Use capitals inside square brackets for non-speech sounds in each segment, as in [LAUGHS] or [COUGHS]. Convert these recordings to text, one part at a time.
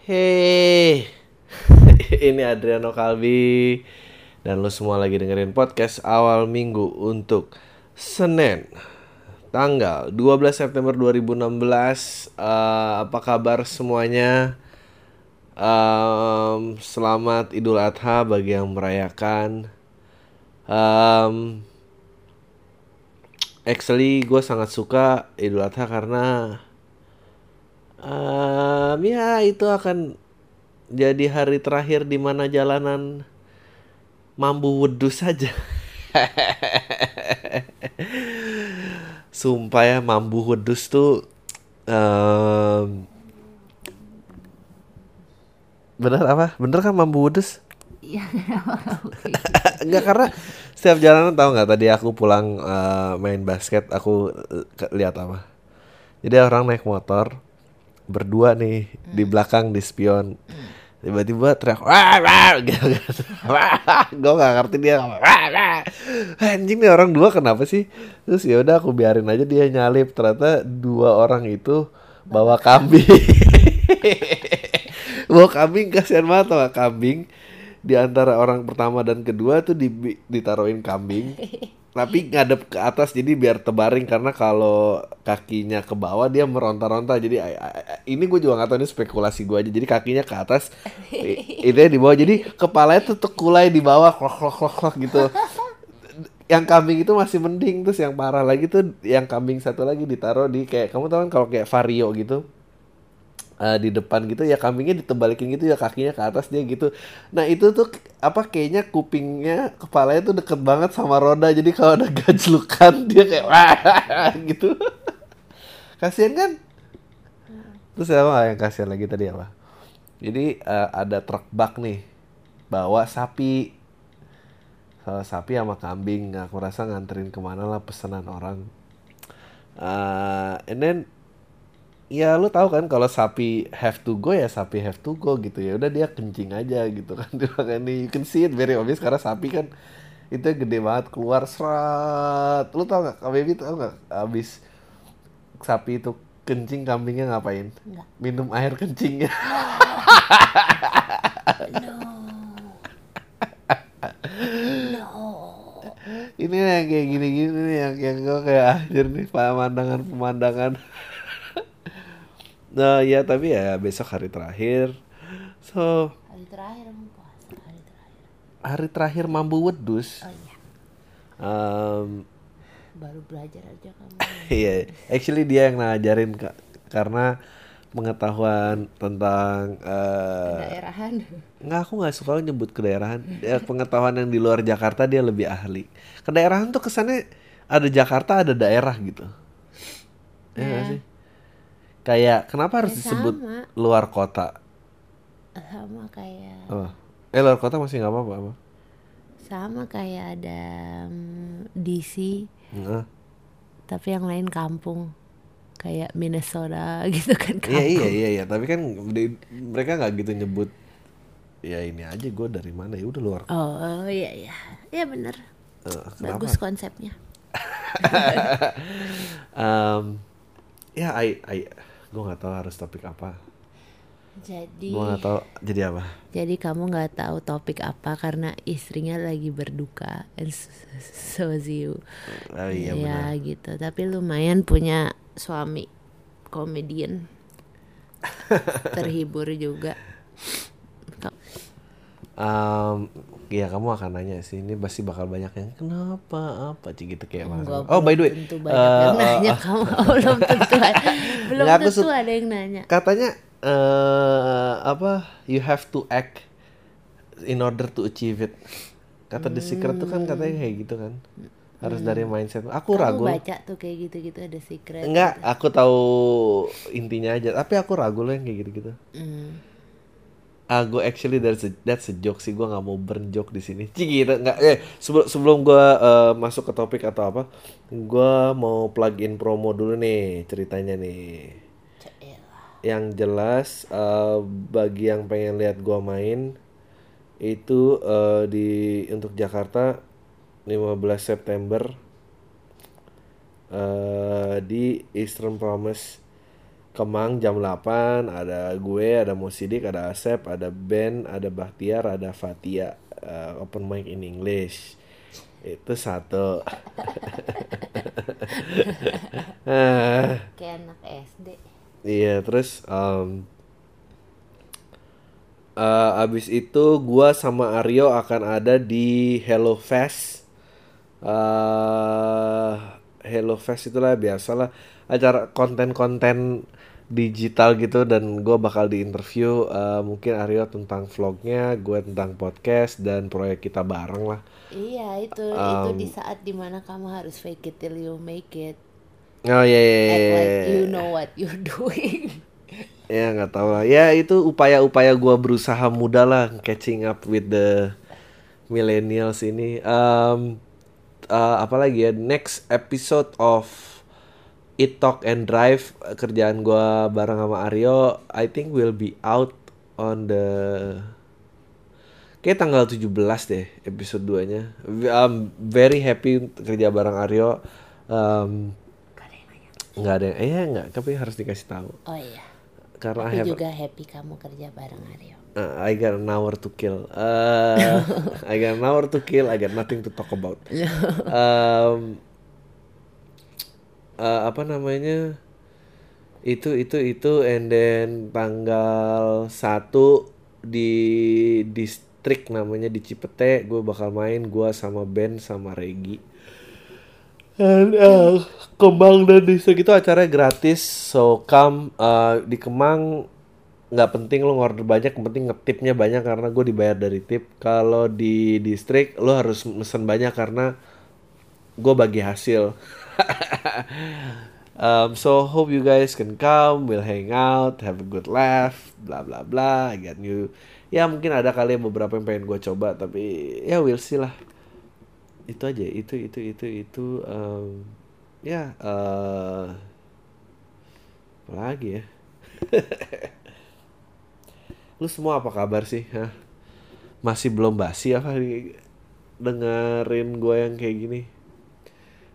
Hey, [LAUGHS] ini Adriano Kalbi dan lo semua lagi dengerin podcast awal minggu untuk Senin tanggal 12 September 2016. Eh, apa kabar semuanya? Em, selamat Idul Adha bagi yang merayakan. Em, actually, gue sangat suka Idul Adha karena Em, ya itu akan jadi hari terakhir di mana jalanan mambu wedus saja. Sumpah ya mambu wedus tuh em, bener apa? Bener kan mambu wedus? Iya, [LAUGHS] Enggak karena setiap jalanan tahu nggak tadi aku pulang eh, main basket aku eh, lihat apa? Jadi orang naik motor berdua nih di belakang di spion. Tiba-tiba teriak wah wah gitu. [LAUGHS] Wah, gue gak ngerti dia wah wah. Anjing nih orang dua kenapa sih? Terus ya udah aku biarin aja dia nyalip. Ternyata dua orang itu bawa kambing. [LAUGHS] bawa kambing kasihan banget gak kambing di antara orang pertama dan kedua tuh di, ditaruhin kambing. [LAUGHS] Tapi ngadep ke atas jadi biar tebaring karena kalau kakinya ke bawah dia meronta-ronta. Jadi ini gue juga nggak tahu ini spekulasi gue aja. Jadi kakinya ke atas itu di bawah. Jadi kepalanya tuh tekulai di bawah klok klok klok klok gitu. Yang kambing itu masih mending terus yang parah lagi tuh yang kambing satu lagi ditaruh di kayak kamu tahu kan kalau kayak vario gitu eh, di depan gitu ya kambingnya ditebalikin gitu ya kakinya ke atas dia gitu. Nah itu tuh apa kayaknya kupingnya kepalanya tuh deket banget sama roda jadi kalau ada gajlukan [LAUGHS] dia kayak wah [LAUGHS] gitu. Kasian kan? Terus apa yang kasihan lagi tadi apa? Jadi eh, ada truk bak nih bawa sapi. Salah sapi sama kambing. Aku rasa nganterin ke mana lah pesanan orang. Eh, and then Ya lu tahu kan kalau sapi have to go ya sapi have to go gitu. Ya udah dia kencing aja gitu kan. [LAUGHS] Di ini. You can see it very obvious karena sapi kan itu gede banget keluar serat lu tau nggak? Baby tau nggak abis sapi itu kencing kambingnya ngapain? Minum air kencingnya. [LAUGHS] [LAUGHS] No. ini yang kayak gini-gini nih yang yang gue kayak anjir nih pemandangan pemandangan nah ya tapi ya besok hari terakhir so Hari terakhir puasa, hari terakhir. hari terakhir mambu wedus Oh iya, Em, baru belajar aja kamu. [LAUGHS] Iya, actually dia yang ngajarin kak karena pengetahuan tentang eh Daerahan. nggak aku nggak suka nyebut kedaerahan. Ya, pengetahuan yang di luar Jakarta dia lebih ahli. Kedaerahan tuh kesannya ada Jakarta ada daerah gitu. Ya nggak sih? Kayak kenapa harus Ya, disebut sama. luar kota? Sama kayak Oh. Eh luar kota masih nggak apa-apa apa? sama kayak ada mm, DC Heeh. tapi yang lain kampung kayak Minnesota [LAUGHS] gitu kan Iya kampung. iya iya iya, tapi kan di- mereka nggak gitu nyebut ya ini aja gue dari mana ya udah luar Oh, oh iya iya. Iya bener. Kenapa? Bagus konsepnya. [LAUGHS] Em, ya, I, I, gue nggak tahu harus topik apa. Jadi Gue nggak tahu jadi apa. jadi kamu nggak tahu topik apa karena istrinya lagi berduka and so, so you. Oh, iya ya benar. gitu. Tapi lumayan punya suami komedian. [LAUGHS] Terhibur juga. Em, ya kamu akan nanya sih ini pasti bakal banyak yang kenapa apa sih gitu kayak Enggak, mas. Oh by the way, tentu banyak yang eh, nanya eh, kamu. Oh, [LAUGHS] belum tentu belum Nggak, aku tentu ada yang nanya. katanya eh apa you have to act in order to achieve it. Kata The Secret tuh kan katanya kayak gitu kan. Harus dari mindset. Aku Kamu ragu. baca tuh kayak gitu-gitu ada secret. Enggak, aku tahu intinya aja. Tapi aku ragu loh yang kayak gitu-gitu. Hmm. Ah, gue actually that's a, that's a joke sih. Gue nggak mau burn joke di sini. Cik gitu, nggak. Eh, sebelum sebelum gue eh, masuk ke topik atau apa, gue mau plug in promo dulu nih ceritanya nih. Caelah. Yang jelas eh, bagi yang pengen lihat gue main itu eh, di untuk Jakarta 15 September eh, di Eastern Promise Kemang jam 8 ada gue, ada Musidik, ada Asep, ada Ben, ada Bahtiar, ada Fatia uh, open mic in English. Itu satu. [LAUGHS] Kayak anak SD. iya, terus um, uh, abis itu gua sama Aryo akan ada di Hello Fest. uh, Hello Fest itulah biasalah acara konten-konten digital gitu dan gue bakal di interview uh, mungkin Aryo tentang vlognya, gue tentang podcast dan proyek kita bareng lah. Iya itu itu di saat di mana kamu harus fake it till you make it. Oh iya iya iya. like iya. you know what you're [LAUGHS] doing. Ya nggak tahu lah. Ya itu upaya-upaya gua berusaha muda lah catching up with the millennials ini. Um, uh, apalagi ya next episode of It Talk and Drive eh, kerjaan gua bareng sama Aryo I think will be out on the Kayak tanggal 17 deh episode 2 nya I'm very happy kerja bareng Aryo um, Gak ada yang nanya. nggak ada eh nggak tapi harus dikasih tahu Oh iya. karena I Aku have juga happy kamu kerja bareng Aryo. Uh, I got an hour to kill. Uh, [LAUGHS] I got an hour to kill. I got nothing to talk about. [LAUGHS] Um, uh, apa namanya? Itu itu itu and then tanggal 1 di distrik namanya di Cipete gue bakal main gua sama Ben sama Regi. And, uh, Kemang dan distrik itu acaranya gratis so come uh, di Kemang nggak penting lo ngorder banyak yang penting ngetipnya banyak karena gue dibayar dari tip kalau di distrik lo harus mesen banyak karena gue bagi hasil [LAUGHS] um, so hope you guys can come we'll hang out have a good laugh bla bla bla I got new ya mungkin ada kali beberapa yang pengen gue coba tapi ya we'll see lah. Itu aja itu itu itu itu um, ya eh apa lagi ya? [LAUGHS] Lu semua apa kabar sih Hah? masih belum basi apa dengerin gue yang kayak gini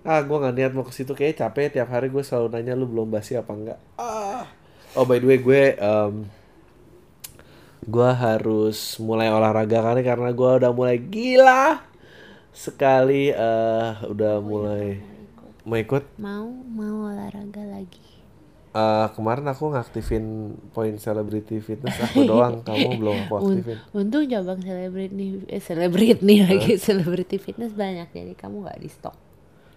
ah gue nggak niat mau ke situ kayak capek. Tiap hari gue selalu nanya lu belum basi apa enggak? Ah. Oh by the way gue um, gue harus mulai olahraga kali karena gue udah mulai gila sekali. Eh udah mulai mau ikut. Mau mau olahraga lagi. Eh, kemarin aku ngaktifin poin celebrity fitness. Aku doang [LAUGHS] kamu belum aku aktifin. untung cabang selebriti nih, eh selebriti nih lagi selebriti fitness banyak jadi kamu nggak di stok.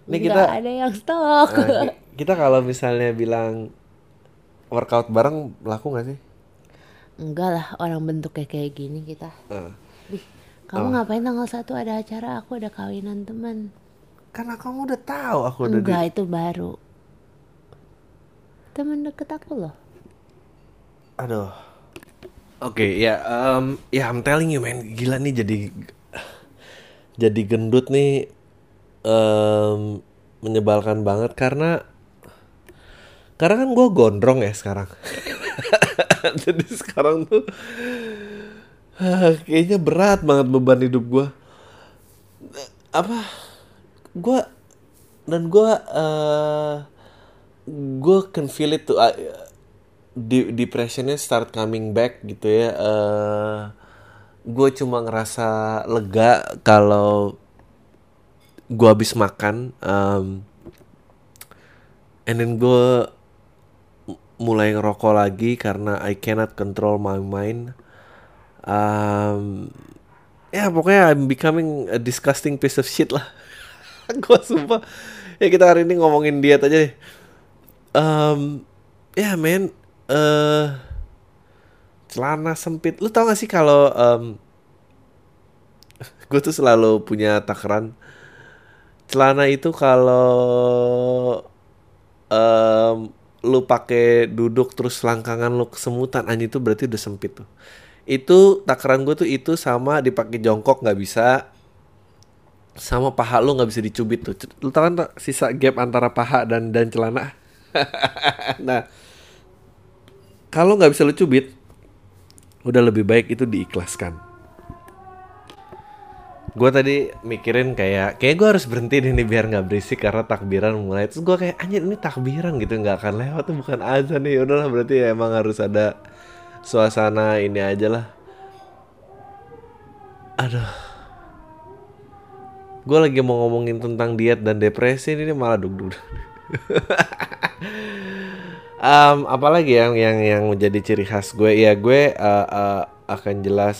Ini Nggak kita- ada yang stok. Nah, ki- kita kalau misalnya bilang workout bareng laku nggak sih Enggak lah orang bentuknya kayak gini kita. Eh, Ih, kamu ngapain tanggal satu ada acara aku ada kawinan teman. karena kamu udah tahu aku udah di- Enggak itu baru. Temen deket aku loh. aduh oke ya um, ya I'm telling you man gila nih jadi jadi gendut nih em, menyebalkan banget karena karena kan gue gondrong ya sekarang. [LAUGHS] Jadi sekarang tuh ah, kayaknya berat banget beban hidup gue apa gue dan gue eh gue can feel it tuh ah, depressionnya start coming back gitu ya. Eh gue cuma ngerasa lega kalau gue habis makan um, and then gue mulai ngerokok lagi karena I cannot control my mind. Um, ya pokoknya I'm becoming a disgusting piece of shit lah. [LAUGHS] Gue sumpah. Ya kita hari ini ngomongin diet aja deh. Um, ya men eh celana sempit. Lu tau gak sih kalau um, [LAUGHS] gue tuh selalu punya takaran celana itu kalau em, lu pakai duduk terus langkangan lu kesemutan anjing itu berarti udah sempit tuh. Itu takaran gue tuh itu sama dipakai jongkok nggak bisa sama paha lu nggak bisa dicubit tuh. Lu tau kan sisa gap antara paha dan dan celana? [LAUGHS] Nah kalau nggak bisa lu cubit udah lebih baik itu diikhlaskan gue tadi mikirin kayak kayak gue harus berhenti nih biar nggak berisik karena takbiran mulai. Terus gue kayak anjir ini takbiran gitu nggak akan lewat tuh bukan azan nih. Udahlah berarti ya emang harus ada suasana ini aja lah. Aduh. Gue lagi mau ngomongin tentang diet dan depresi ini malah duk duk um, apalagi yang yang yang menjadi ciri khas gue. Ya gue uh, uh, akan jelas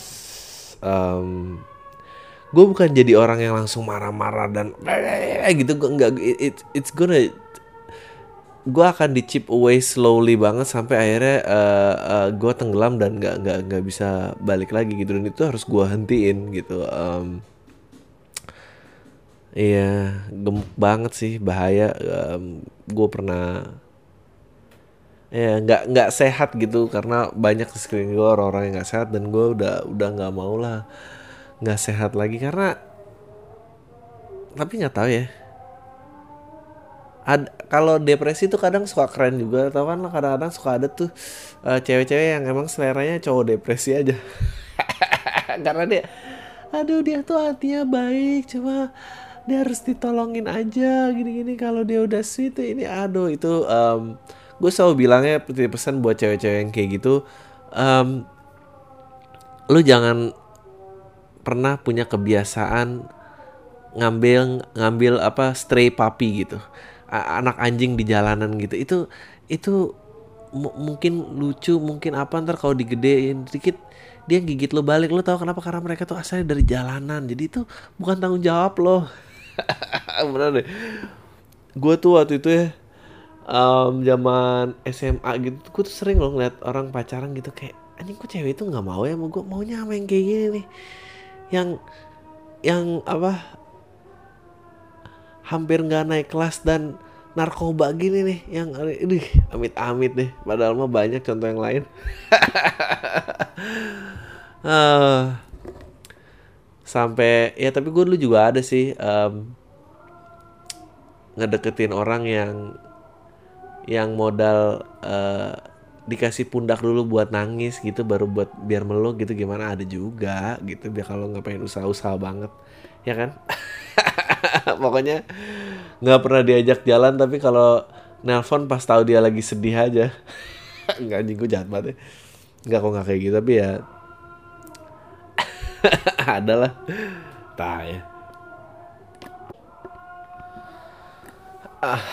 um, gue bukan jadi orang yang langsung marah-marah dan [LAUGHS] gitu gue nggak it, it's gonna gue akan di chip away slowly banget sampai akhirnya uh, uh, gue tenggelam dan nggak nggak nggak bisa balik lagi gitu. Dan itu harus gue hentiin gitu um, iya gemuk banget sih bahaya um, gue pernah ya nggak nggak sehat gitu karena banyak di gue orang-orang yang nggak sehat dan gue udah udah nggak mau lah nggak sehat lagi karena tapi nggak tahu ya. Ad, kalau depresi tuh kadang suka keren juga tau kan? Kadang-kadang suka ada tuh uh, cewek-cewek yang emang seleranya cowok depresi aja. [LAUGHS] Karena dia aduh dia tuh hatinya baik cuma dia harus ditolongin aja gini-gini. Kalau dia udah sweet tuh ini aduh itu um, gue selalu bilangnya pesan buat cewek-cewek yang kayak gitu um, lu jangan pernah punya kebiasaan ngambil ngambil apa stray puppy gitu. Anak anjing di jalanan gitu. Itu itu mungkin lucu mungkin apa ntar kalau digedein dikit dia gigit lo balik. Lo tau kenapa? Karena mereka tuh asalnya dari jalanan. Jadi itu bukan tanggung jawab lo. [LAUGHS] Bener deh. Gue tuh waktu itu ya um, zaman SMA gitu gue tuh sering loh ngeliat orang pacaran gitu. Kayak anjing kok cewek itu nggak mau ya mau gue maunya sama yang kayak gini nih yang yang apa hampir nggak naik kelas dan narkoba gini nih yang ini amit-amit deh. Padahal mah banyak contoh yang lain. Uh, [LAUGHS] sampai ya tapi gue dulu juga ada sih um, ngedeketin orang yang yang modal uh, dikasih pundak dulu buat nangis gitu baru buat biar meluk gitu gimana? Ada juga gitu biar kalau nggak pengen usaha-usaha banget ya kan? [LAUGHS] Pokoknya nggak pernah diajak jalan tapi kalau nelpon pas tahu dia lagi sedih aja. [LAUGHS] Nggak anjing jahat banget ya. Nggak kok nggak kayak gitu tapi ya [LAUGHS] adalah. Tah ya. Ah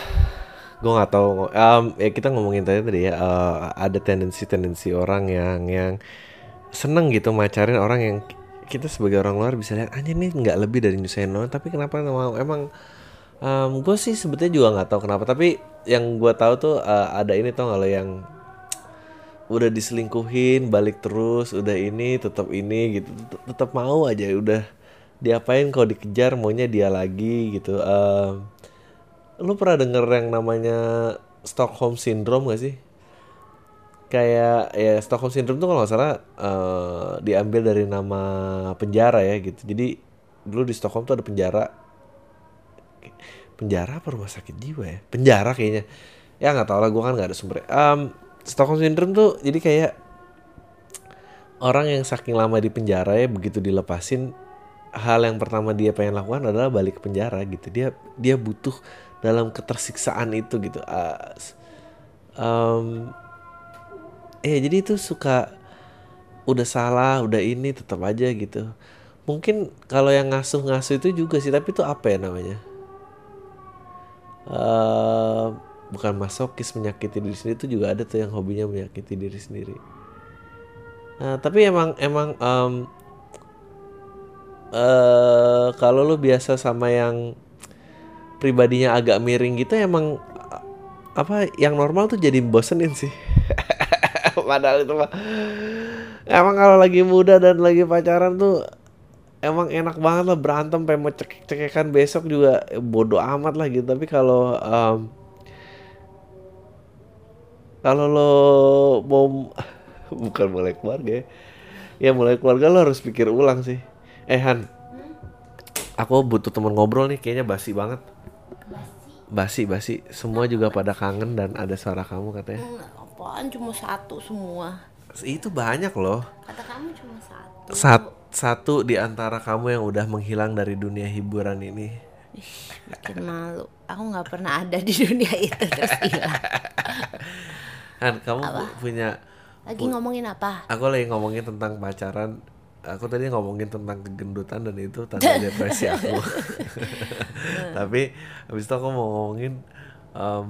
gue nggak tahu um, ya kita ngomongin tadi tadi ya uh, ada tendensi-tendensi orang yang yang seneng gitu macarin orang yang kita sebagai orang luar bisa lihat aja nih nggak lebih dari nyusahin tapi kenapa mau emang um, gue sih sebetulnya juga nggak tahu kenapa tapi yang gue tahu tuh uh, ada ini tau kalau yang udah diselingkuhin balik terus udah ini tetap ini gitu tetap mau aja udah diapain kalau dikejar maunya dia lagi gitu uh, lu pernah denger yang namanya Stockholm Syndrome gak sih? Kayak ya Stockholm Syndrome tuh kalau nggak salah uh, diambil dari nama penjara ya gitu. Jadi dulu di Stockholm tuh ada penjara penjara apa rumah sakit jiwa ya? Penjara kayaknya. Ya nggak tau lah, gue kan nggak ada sumber. Um, Stockholm Syndrome tuh jadi kayak orang yang saking lama di penjara ya begitu dilepasin hal yang pertama dia pengen lakukan adalah balik ke penjara gitu. Dia dia butuh dalam ketersiksaan itu gitu. Uh, um, eh jadi itu suka udah salah udah ini tetap aja gitu. Mungkin kalau yang ngasuh-ngasuh itu juga sih tapi itu apa ya namanya? Uh, bukan masokis menyakiti diri sendiri itu juga ada tuh yang hobinya menyakiti diri sendiri. Nah tapi emang emang um, uh, kalau lu biasa sama yang pribadinya agak miring gitu emang apa yang normal tuh jadi bosenin sih. [LAUGHS] Padahal itu mah emang kalau lagi muda dan lagi pacaran tuh emang enak banget lah berantem pengen mau cekek cekekan besok juga bodoh amat lah gitu. Tapi kalau um, kalau lo mau [LAUGHS] bukan mulai keluarga ya, ya mulai keluarga lo harus pikir ulang sih. Eh Han aku butuh temen ngobrol nih kayaknya basi banget basi basi semua juga pada kangen dan ada suara kamu katanya apaan cuma satu semua itu banyak loh kata kamu cuma satu. Sat, satu di antara kamu yang udah menghilang dari dunia hiburan ini. Bikin malu. Aku nggak pernah ada di dunia itu terus hilang. [LAUGHS] Kan kamu pu- punya Lagi ngomongin apa? aku lagi ngomongin tentang pacaran. Aku tadi ngomongin tentang kegendutan dan itu [LAUGHS] tanda depresi aku. Tapi habis itu aku mau ngomongin em,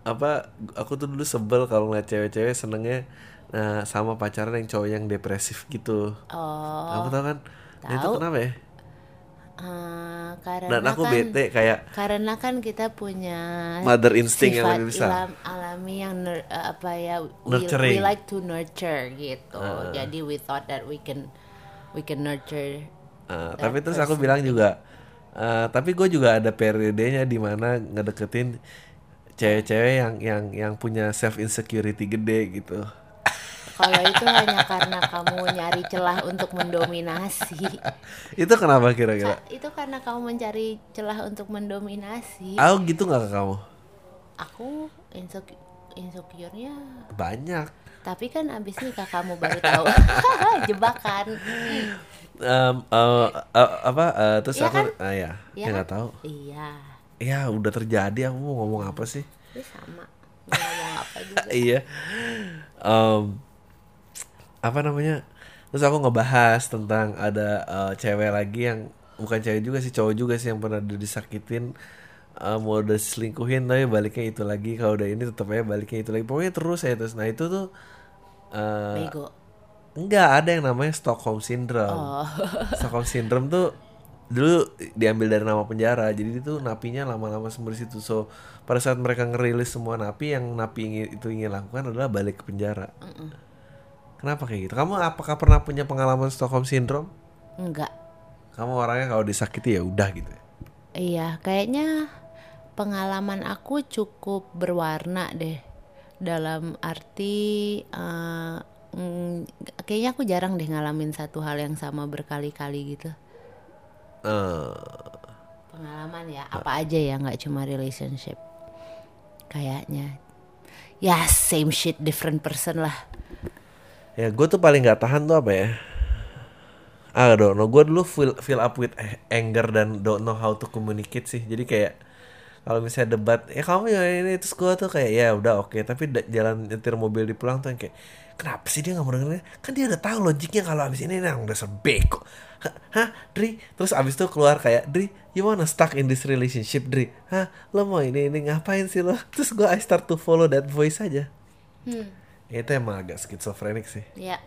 apa aku tuh dulu sebel kalau ngeliat cewek-cewek senengnya nah, sama pacaran yang cowok yang depresif gitu. Oh, Kamu tahu kan? Nah, itu kenapa ya? eh, karena Dan aku kan bete kayak karena kan kita punya mother instinct yang lebih besar. ilam- alami yang nur- eh, apa ya we, we like to nurture gitu. Ah. Jadi we thought that we can we can nurture Uh, tapi terus aku bilang juga, uh, tapi gue juga ada periodenya di mana ngedeketin cewek-cewek yang yang yang punya self insecurity gede gitu. Kalau [LAUGHS] itu hanya karena kamu nyari celah untuk mendominasi. [LAUGHS] Itu kenapa kira-kira? itu karena kamu mencari celah untuk mendominasi. Aku gitu nggak ke kamu? Aku insecure insecure-nya Banyak. Tapi kan abis nikah kamu baru tahu [LAUGHS] jebakan Um, uh, uh, apa? uh, terus Iya aku, kan? ah ya, ya nggak tahu. iya Ya udah terjadi. Aku mau ngomong apa sih? itu sama ngomong apa juga [LAUGHS] iya. Em, apa namanya? Terus aku ngebahas tentang ada eh, cewek lagi yang bukan cewek juga sih, cowok juga sih yang pernah disakitin eh, mau udah selingkuhin tapi baliknya itu lagi kalau udah ini tetap aja baliknya itu lagi pokoknya terus ya terus nah itu tuh eh bego enggak ada yang namanya Stockholm Syndrome. Oh. [LAUGHS] Stockholm Syndrome tuh dulu diambil dari nama penjara jadi itu napinya lama-lama di situ. So pada saat mereka ngerilis semua napi yang napi ingin, itu ingin lakukan adalah balik ke penjara. Kenapa kayak gitu? Kamu apakah pernah punya pengalaman Stockholm Syndrome? Enggak. Kamu orangnya kalau disakiti ya udah gitu ya? iya kayaknya pengalaman aku cukup berwarna deh dalam arti eh, mm, kayaknya aku jarang deh ngalamin satu hal yang sama berkali-kali gitu. Eh, pengalaman ya apa aja ya nggak cuma relationship kayaknya. Ya same shit different person lah. Ya gue tuh paling nggak tahan tuh apa ya? Ah don't know. Gue dulu feel feel up with anger dan don't know how to communicate sih. Jadi kayak kalau misalnya debat ya kamu ya ini terus gue tuh kayak ya udah oke. Tapi da- jalan nyetir mobil di pulang tuh yang kayak kenapa sih dia nggak mau dengerin? Kan dia udah tahu logiknya kalau abis ini yang udah sebeko hah, hah Dri? Terus abis itu keluar kayak Dri you wanna stuck in this relationship Dri? Hah lo mau ini ini ngapain sih lo? [LAUGHS] Terus gue I start to follow that voice aja. Hmm, itu emang agak skizofrenik sih. Ya. [LAUGHS]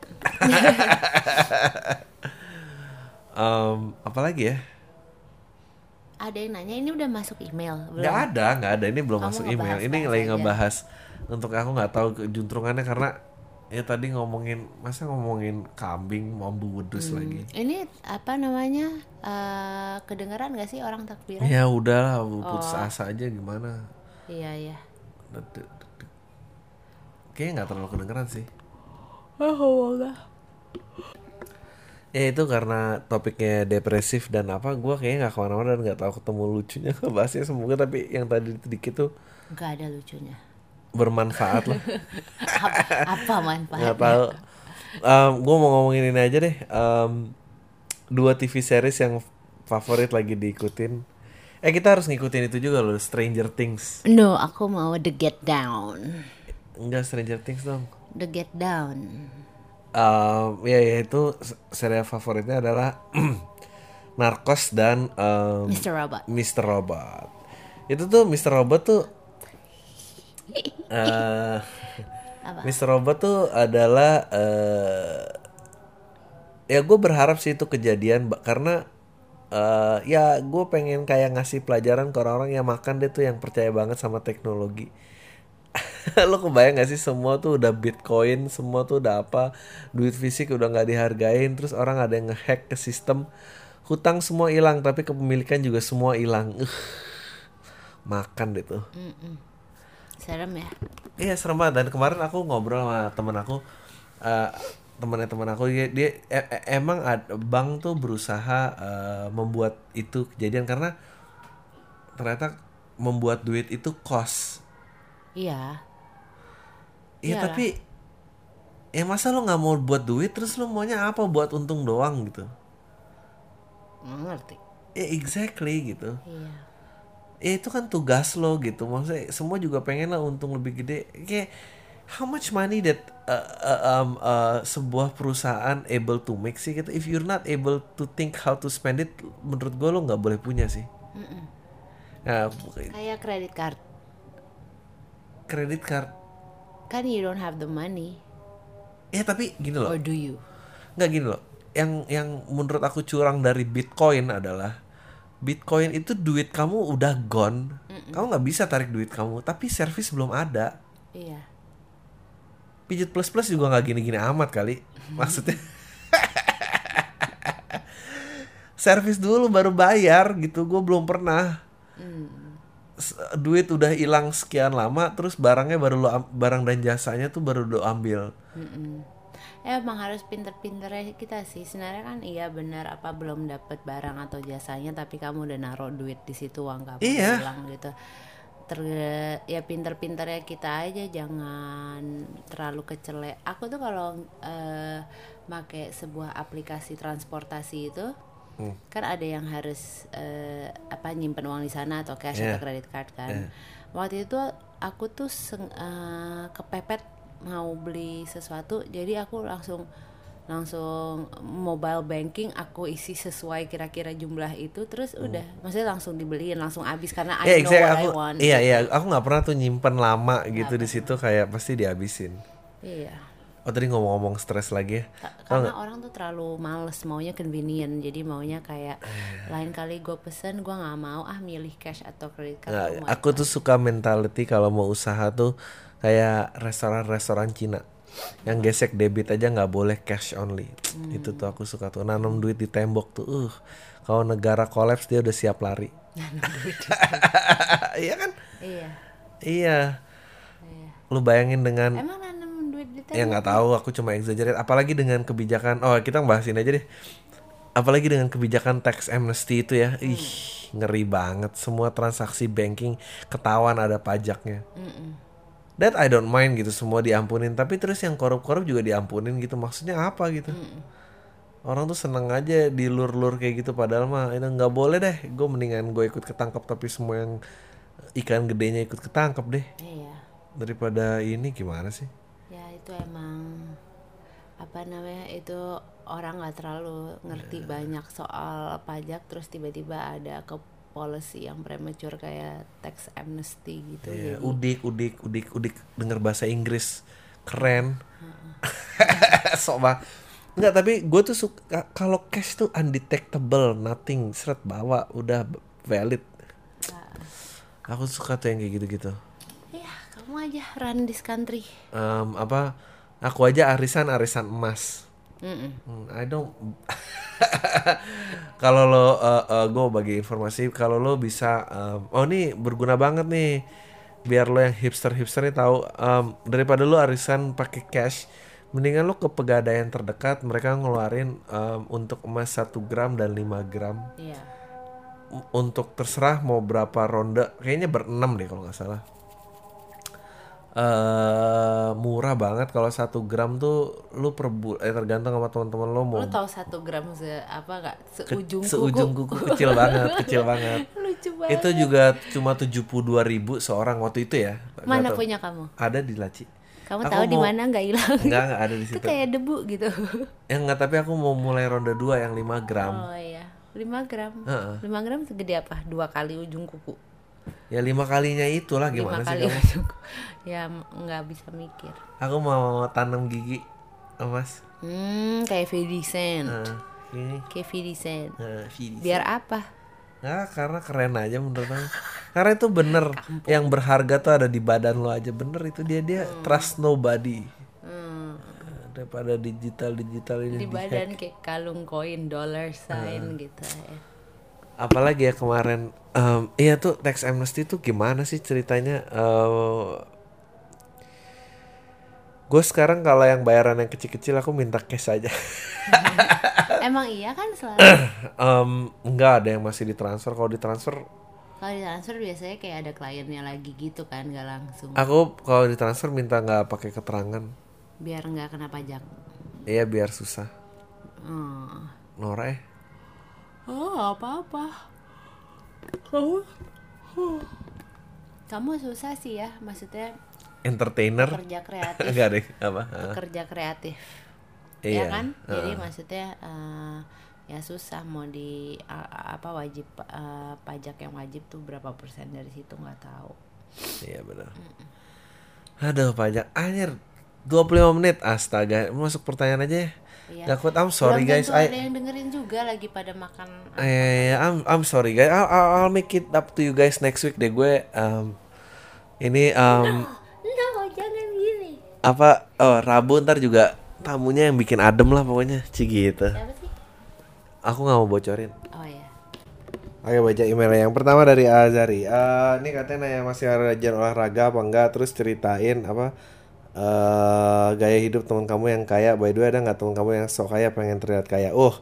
Em, apalagi ya ada yang nanya ini udah masuk email? Belum. Nggak ada nggak ada. Ini belum Kamu masuk email. Ini lagi aja. ngebahas untuk aku nggak tahu juntrungannya karena ya tadi ngomongin masa ngomongin kambing mambu wedus Hmm. lagi. Ini apa namanya eh, kedengeran gak sih orang takbiran? Ya udahlah putus Oh. asa aja gimana? Iya iya. Kayaknya nggak terlalu kedengeran sih. Oh ya itu karena topiknya depresif dan apa gue kayaknya nggak ke mana-mana dan nggak tahu ketemu lucunya [LAUGHS] bahasnya semoga tapi yang tadi sedikit tuh nggak ada lucunya. bermanfaat lah. [LAUGHS] Apa, apa manfaatnya? Nggak tahu. Gue mau ngomongin ini aja deh. Em, dua TV series yang favorit lagi diikutin. Eh kita harus ngikutin itu juga loh Stranger Things. No aku mau the get down. Enggak Stranger Things dong. The get down Em, ya ya itu serial favoritnya adalah [CLEARS THROAT] Narcos dan em, Mr. Robot Mr. Robot itu tuh Mr. Robot tuh eh Apa? Mr. Robot tuh adalah eh ya gue berharap sih itu kejadian karena eh ya gue pengen kayak ngasih pelajaran ke orang-orang yang makan deh tuh yang percaya banget sama teknologi [LAUGHS] lo kebayang gak sih semua tuh udah bitcoin semua tuh udah apa duit fisik udah nggak dihargain terus orang ada yang ngehack ke sistem hutang semua hilang tapi kepemilikan juga semua hilang. Uh, makan deh tuh. Mm-mm. serem ya? Iya serem banget. Dan kemarin aku ngobrol sama temen aku eh temennya temen aku dia, dia e- e- emang ad- bank tuh berusaha eh, membuat itu kejadian karena ternyata membuat duit itu cost. iya Iya tapi ya masa lo nggak mau buat duit terus lo maunya apa? Buat untung doang gitu. Ngerti ya exactly gitu. Iya. Ya itu kan tugas lo gitu. Maksudnya semua juga pengen lah untung lebih gede. Kayak how much money that uh, uh, um, uh, sebuah perusahaan able to make sih gitu? If you're not able to think how to spend it menurut gue lo nggak boleh punya sih. Nah kayak credit card. Kredit card kan you don't have the money. Ya tapi gini loh. Or do you? Nggak gini loh. Yang yang menurut aku curang dari bitcoin adalah bitcoin itu duit kamu udah gone. Kamu nggak bisa tarik duit kamu tapi servis belum ada. Iya. Pijit plus plus juga nggak gini-gini amat kali. [LAUGHS] Maksudnya [LAUGHS] servis dulu baru bayar gitu. Gue belum pernah. S- duit udah hilang sekian lama terus barangnya baru lo barang dan jasanya tuh baru lo ambil. Eh, emang harus pinter-pinternya kita sih. Sebenarnya kan iya benar apa belum dapat barang atau jasanya tapi kamu udah naruh duit di situ uang kamu Iya. hilang gitu. Ter ya pinter-pinternya kita aja jangan terlalu kecele. Aku tuh kalau eh make sebuah aplikasi transportasi itu Hmm. kan ada yang harus eh, apa nyimpen uang di sana atau cash Iya. atau credit card kan waktu itu aku tuh seng- eh, kepepet mau beli sesuatu jadi aku langsung langsung mobile banking aku isi sesuai kira-kira jumlah itu terus udah maksudnya langsung dibeliin langsung habis karena Hmm. Ya, I know exactly. what aku, I want iya iya, aku nggak pernah tuh nyimpen lama gitu di situ kayak pasti dihabisin. iya Oh tadi ngomong-ngomong stres lagi ya. Ka- karena orang tuh terlalu males maunya convenient jadi maunya kayak Eh. lain kali gue pesen gue nggak mau ah milih cash atau credit card Nah, mau aku tuh suka mentality kalau mau usaha tuh kayak restoran-restoran Cina yang gesek debit aja nggak boleh cash only. Itu tuh aku suka tuh nanam duit di tembok tuh. Uh, kalau negara kolaps dia udah siap lari. [LAUGHS] [LAUGHS] Iya kan? iya Iya. Lu bayangin dengan emang di ya nggak tahu aku cuma exaggerate. Apalagi dengan kebijakan oh kita bahasin aja deh. Apalagi dengan kebijakan tax amnesty itu ya. Ih ngeri banget. Semua transaksi banking ketahuan ada pajaknya. That I don't mind gitu semua diampunin. Tapi terus yang korup-korup juga diampunin gitu. Maksudnya apa gitu? Orang tuh seneng aja dilur-lur kayak gitu. Padahal mah itu nggak boleh deh. Gue mendingan gue ikut ketangkep tapi semua yang ikan gedenya ikut ketangkep deh. Iya. Daripada ini gimana sih itu emang apa namanya itu orang nggak terlalu ngerti banyak soal pajak terus tiba-tiba ada ke policy yang premature kayak tax amnesty gitu Iya, jadi udik, udik, udik, udik denger bahasa Inggris keren. [LAUGHS] Sok bah. Enggak, tapi gue tuh suka kalau cash tuh undetectable, nothing, seret bawa, udah valid. Aku suka tuh yang kayak gitu-gitu. Kamu aja run this country Em, apa? Aku aja arisan arisan emas. Mm-mm. Hmm, I don't. [LAUGHS] kalau lo, gue bagi informasi, kalau lo bisa, em, oh ini berguna banget nih, biar lo yang hipster hipster nih tahu, em, daripada lo arisan pakai cash, mendingan lo ke pegadaian terdekat, mereka ngeluarin em, untuk emas 1 gram dan 5 gram, iya U- untuk terserah mau berapa ronde, kayaknya berenam deh kalau nggak salah. Eh murah banget kalau satu gram tuh lu per bul- eh tergantung sama teman-teman lo mau lo tau satu gram se apa nggak? Seujung seujung kuku. kuku. Kecil banget [LAUGHS] kecil banget. Lucu banget. itu juga cuma 72.000 ribu seorang waktu itu ya Nggak mana tahu. punya kamu? Ada di laci. Kamu Aku tahu di mana nggak hilang? Enggak enggak ada di itu situ. kayak debu gitu. Ya enggak tapi aku mau mulai ronde 2 yang 5 gram. Oh iya. 5 gram. Heeh. 5 gram segede apa? Dua kali ujung kuku ya lima kalinya itulah lima gimana sih kali kamu? [LAUGHS] ya nggak bisa mikir. Aku mau tanam gigi emas hmm kayak 50 cent nah, ini. Kayak 50 cent nah, Vidi. biar apa? Nah, karena keren aja menurut aku. Karena itu bener. [LAUGHS] Yang berharga tuh ada di badan lo aja. Bener itu dia. Dia trust nobody. Hmm. daripada digital digital ini di di- badan kayak kalung koin dollar sign gitu ya apalagi ya kemarin em, iya tuh tax amnesty tuh gimana sih ceritanya? Gue sekarang kalau yang bayaran yang kecil-kecil aku minta cash aja. [LAUGHS] Emang iya kan selalu? [COUGHS] Em, nggak ada yang masih ditransfer. Kalau ditransfer kalau di transfer biasanya kayak ada kliennya lagi gitu kan nggak langsung. aku kalau ditransfer minta nggak pakai keterangan. Biar nggak kena pajak. Iya biar susah. Hmm. Nora eh. Oh apa apa kamu kamu susah sih ya maksudnya Entertainer. kerja [LAUGHS] kreatif Enggak deh, apa? [LAUGHS] kerja kreatif Iya. ya kan jadi maksudnya eh, ya susah mau di a- apa wajib eh, pajak yang wajib tuh berapa persen dari situ nggak tahu Iya benar. Aduh pajak anjir 25 menit astaga masuk pertanyaan aja ya. Iya. Gak kuat I'm sorry Belum guys. ada I, yang dengerin juga lagi pada makan eh, I'm I'm sorry guys. I'll, I'll, I'll make it up to you guys next week deh gue. Um, ini um, no jangan gini apa oh Rabu ntar juga tamunya yang bikin adem lah pokoknya Ci gitu. Aku nggak mau bocorin. oh ya Oke baca emailnya yang pertama dari Azari. Eh ini katanya nanya masih rajin olahraga apa enggak? Terus ceritain apa eh gaya hidup teman kamu yang kaya. By the way ada nggak teman kamu yang sok kaya pengen terlihat kaya? Oh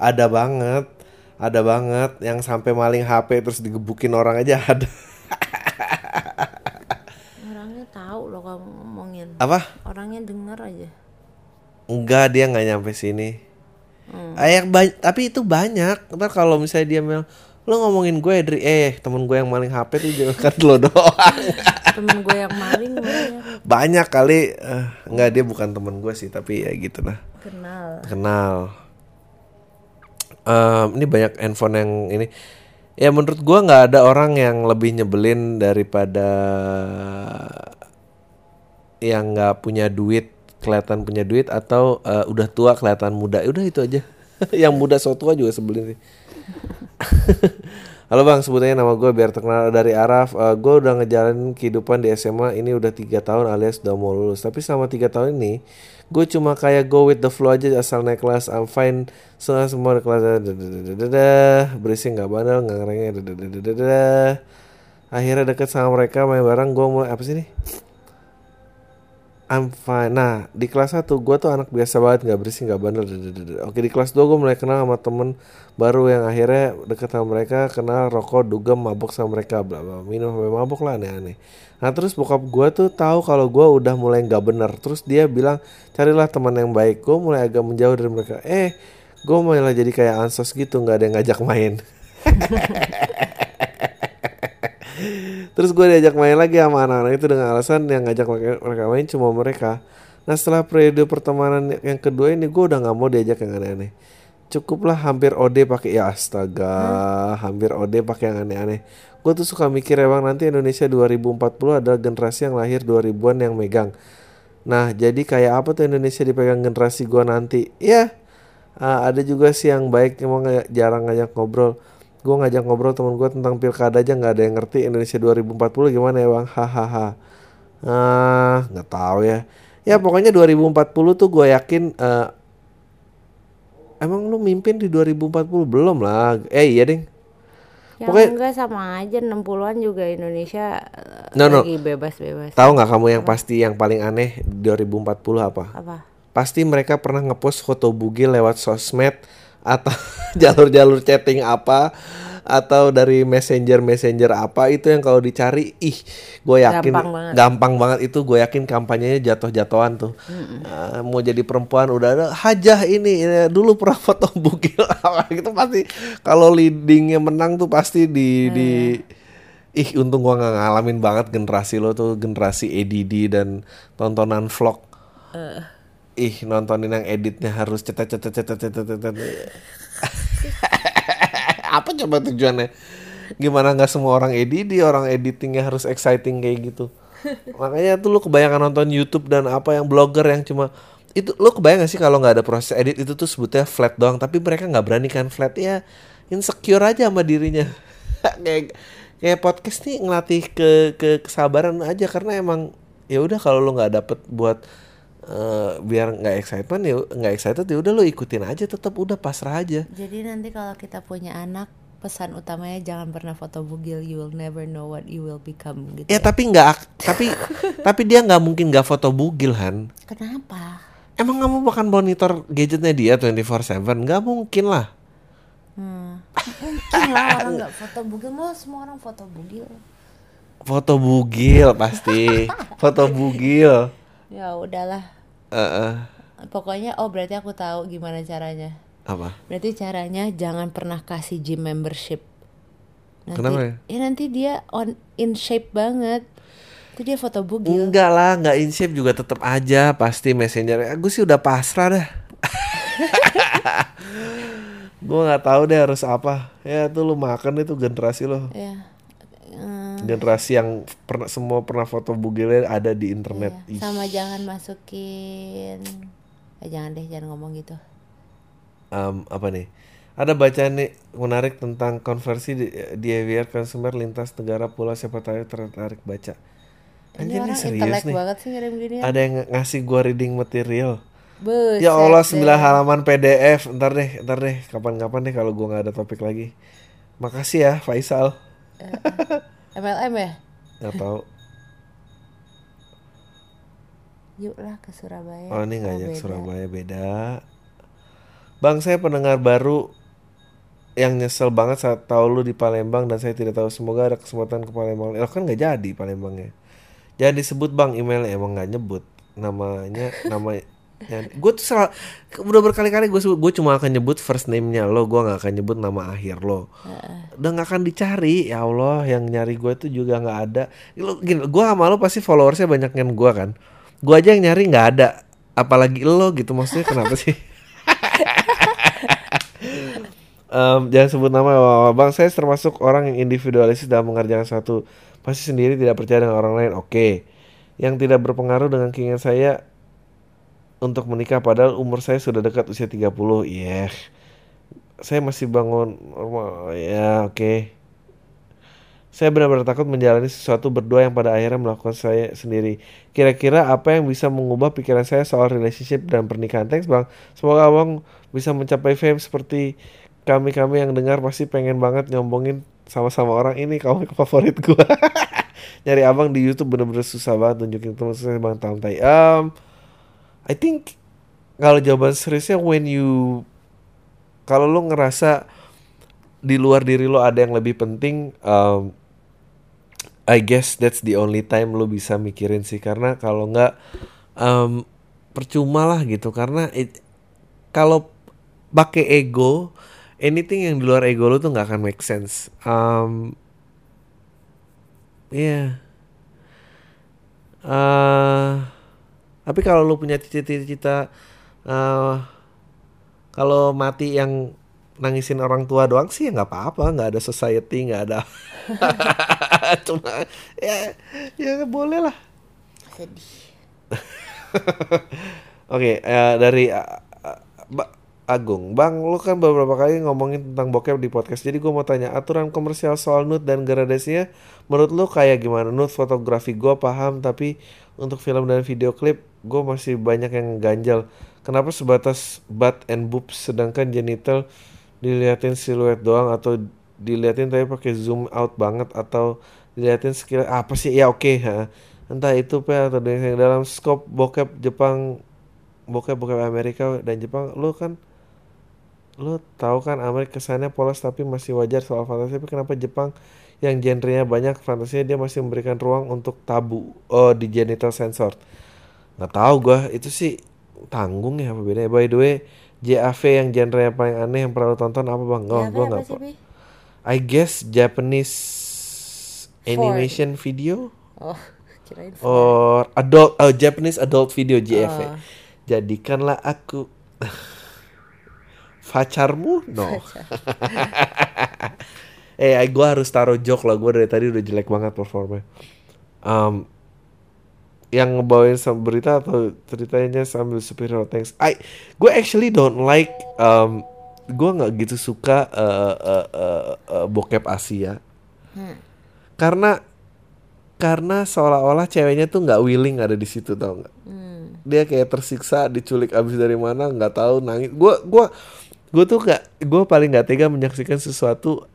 ada banget, ada banget yang sampai maling HP terus digebukin orang aja [LAUGHS] ada. orangnya tahu loh kamu ngomongin apa? orangnya denger aja Enggak dia nggak nyampe sini. Ayak ba- tapi itu banyak. Ntar kalau misalnya dia bilang lo ngomongin gue Dri. Eh temen gue yang maling HP tuh jangan kan lo doang. temen gue yang maling banyak banyak kali eh, nggak dia bukan temen gue sih tapi ya gitu lah. Kenal. Kenal. Em, ini banyak handphone yang ini. Ya menurut gue nggak ada orang yang lebih nyebelin daripada yang nggak punya duit kelihatan punya duit atau eh, udah tua kelihatan muda. Udah itu aja. [LAUGHS] Yang muda so tua juga sebelin sih [LAUGHS] Halo bang, sebutnya nama gue biar terkenal dari Araf. Eh, gue udah ngejalanin kehidupan di SMA ini udah tiga tahun alias udah mau lulus. Tapi selama tiga tahun ini, gue cuma kayak go with the flow aja asal naik kelas. I'm fine, semua semua di kelas. Berisik nggak bandel, nggak. Dadadadadada. Akhirnya deket sama mereka main bareng. Gue mulai apa sih nih? I'm fine. Nah, di kelas 1 gue tuh anak biasa banget, nggak bersih, nggak bandel. Oke, di kelas 2 gue mulai kenal sama temen baru yang akhirnya deket sama mereka, kenal rokok, dugem, mabuk sama mereka, bla bla, minum sampai mabuk lah aneh-aneh. Nah, terus bokap gue tuh tahu kalau gue udah mulai nggak bener. Terus dia bilang, carilah teman yang baik. Gue mulai agak menjauh dari mereka. Eh, gue malah jadi kayak ansos gitu, nggak ada yang ngajak main. [LAUGHS] Terus gue diajak main lagi sama anak-anak itu dengan alasan yang ngajak mereka, main cuma mereka. Nah setelah periode pertemanan yang kedua ini gue udah nggak mau diajak yang aneh-aneh. Cukuplah hampir OD pakai ya astaga, hampir OD pakai yang aneh-aneh. Gue tuh suka mikir emang nanti Indonesia 2040 adalah generasi yang lahir 2000-an yang megang. Nah jadi kayak apa tuh Indonesia dipegang generasi gue nanti? Ya ah, ada juga sih yang baik emang jarang ngajak ngobrol. Gue ngajak ngobrol temen gue tentang pilkada aja nggak ada yang ngerti Indonesia 2040 gimana ya bang? Hahaha. Ah nggak tahu ya. Ya pokoknya 2040 tuh gue yakin. eh, emang lu mimpin di 2040 belum lah? Eh iya ding. Ya Pokoknya- enggak sama aja 60-an juga Indonesia eh, No, no. lagi bebas-bebas. Tahu nggak kamu yang pasti yang paling aneh 2040 apa? Apa? Pasti mereka pernah ngepost foto bugil lewat sosmed atau [LAUGHS] jalur-jalur chatting apa atau dari messenger messenger apa itu yang kalau dicari ih gue yakin Gampang banget. gampang banget itu gue yakin kampanyenya jatuh-jatuhan tuh. Ah, mau jadi perempuan udah ada hajah ini ini dulu pernah foto bugil. [LAUGHS] Apa gitu pasti kalau leadingnya menang tuh pasti di di ih untung gua nggak ngalamin banget generasi lo tuh generasi ADD dan tontonan vlog ih nontonin yang editnya harus cetet cetet cetet cetet cetet [LAUGHS] apa coba tujuannya? Gimana nggak semua orang edit orang editingnya harus exciting kayak gitu. [LAUGHS] Makanya tuh lu kebanyakan nonton YouTube dan apa yang blogger yang cuma itu lu kebayang gak sih kalau nggak ada proses edit itu tuh sebutnya flat doang tapi mereka nggak berani kan? Flat ya insecure aja sama dirinya. [LAUGHS] Kayak kayak podcast nih ngelatih ke ke kesabaran aja karena emang ya udah kalau lu nggak dapet buat eh, biar nggak excitement ya nggak excited ya udah lu ikutin aja tetap udah pasrah aja Jadi nanti kalau kita punya anak, pesan utamanya jangan pernah foto bugil. You will never know what you will become gitu. ya tapi nggak ak- tapi [LAUGHS] tapi dia nggak mungkin nggak foto bugil han Kenapa? emang kamu bahkan monitor gadgetnya dia 24/7 nggak mungkin lah Hmm. Mungkin lah orang nggak foto bugil. Mau semua orang foto bugil. foto bugil pasti [LAUGHS] foto bugil Ya udahlah. Eh, eh, Pokoknya oh berarti aku tahu gimana caranya. apa? Berarti caranya jangan pernah kasih gym membership. Nanti, Kenapa ya? Ya nanti dia on in shape banget. Itu dia foto bugil. Enggak lah, nggak in shape juga tetap aja pasti messenger. Gue sih udah pasrah dah. [LAUGHS] gue nggak tahu deh harus apa. Ya tuh lu makan itu generasi lo. Ya. Eh, Generasi yang pernah semua pernah foto bugilnya ada di internet. Iya, sama jangan masukin. Eh, jangan deh, jangan ngomong gitu. Em, apa nih? Ada bacaan nih menarik tentang konversi di, behavior consumer lintas negara pula siapa tahu tertarik baca. Ini Anjir orang nih serius nih. banget sih ngirim gini. Ada yang ng- ngasih gua reading material. Buset Ya Allah deh. 9 halaman PDF. Ntar deh, ntar deh kapan-kapan deh kalau gua nggak ada topik lagi. Makasih ya Faisal. [LAUGHS] MLM ya? Nggak tahu. Yuk lah ke Surabaya. Oh ini Oh, ngajak beda. Surabaya beda. Bang saya pendengar baru yang nyesel banget saat tahu lu di Palembang dan saya tidak tahu semoga ada kesempatan ke Palembang. Eh kan nggak jadi Palembangnya. Jangan disebut bang emailnya emang nggak nyebut namanya nama gue tuh salah udah berkali-kali gue gue cuma akan nyebut first name-nya lo gue nggak akan nyebut nama akhir lo. Udah nggak akan dicari ya Allah yang nyari gue tuh juga nggak ada. Lo gini gue sama lo pasti followersnya banyak yang gue kan. Gue aja yang nyari nggak ada. Apalagi lo gitu maksudnya kenapa sih? [LAUGHS] Em, jangan sebut nama bang saya termasuk orang yang individualis dalam mengerjakan satu pasti sendiri tidak percaya dengan orang lain. Oke. Yang tidak berpengaruh dengan keinginan saya untuk menikah padahal umur saya sudah dekat usia 30 iya saya masih bangun normal ya oke saya benar-benar takut menjalani sesuatu berdua yang pada akhirnya melakukan saya sendiri. Kira-kira apa yang bisa mengubah pikiran saya soal relationship dan pernikahan? Thanks bang. Semoga abang bisa mencapai fame seperti kami-kami yang dengar pasti pengen banget nyombongin sama-sama orang ini kamu [LAUGHS] favorit gua. [LAUGHS] Nyari abang di YouTube bener-bener susah banget tunjukin teman saya bang Tam Tai. Um, I think kalau jawaban seriusnya when you kalau lu ngerasa di luar diri lo ada yang lebih penting um, I guess that's the only time lo bisa mikirin sih. Karena kalau nggak um, percuma lah gitu. Karena it- kalau pakai ego anything yang di luar ego lo tuh nggak akan make sense. Um, iya Eh, tapi kalau lu punya cita-cita eh kalau mati yang nangisin orang tua doang sih ya nggak apa-apa nggak ada society nggak ada [LAUGHS] cuma ya ya boleh lah Sedih. [LAUGHS] Oke, eh, dari uh, uh, Ba- Agung, Bang, lu kan beberapa kali ngomongin tentang bokep di podcast. Jadi gue mau tanya, aturan komersial soal nude dan gradasinya, menurut lu kayak gimana? Nude fotografi gue paham, tapi untuk film dan video klip, gue masih banyak yang ganjal. Kenapa sebatas butt and boobs, sedangkan genital diliatin siluet doang atau diliatin tapi pakai zoom out banget atau diliatin skill apa sih? Ya oke, ha. entah itu pe atau yang dalam scope bokep Jepang bokep bokep Amerika dan Jepang lu kan lu tahu kan Amerika kesannya polos tapi masih wajar soal fantasi tapi kenapa Jepang yang genrenya banyak fantasinya dia masih memberikan ruang untuk tabu oh di genital censored nggak tahu gua. Itu sih tanggung ya apa bedanya? By the way JAV yang genrenya paling aneh yang pernah lu tonton apa bang? Oh gua apa nggak? I guess Japanese animation video? Oh, [LAUGHS] kirain or adult oh Japanese adult video JAV Oh. jadikanlah aku [LAUGHS] pacarmu? No. [LAUGHS] Eh gue harus taruh joke lah. Gue dari tadi udah jelek banget performnya. Um, yang ngebawain sama berita atau ceritanya sambil superhero thanks. I gue actually don't like um, gue nggak gitu suka uh, uh, uh, uh, bokep Asia. Karena karena seolah-olah ceweknya tuh nggak willing ada di situ tau nggak? Dia kayak tersiksa diculik abis dari mana nggak tahu nangis. Gue gua gue tuh nggak gue paling nggak tega menyaksikan sesuatu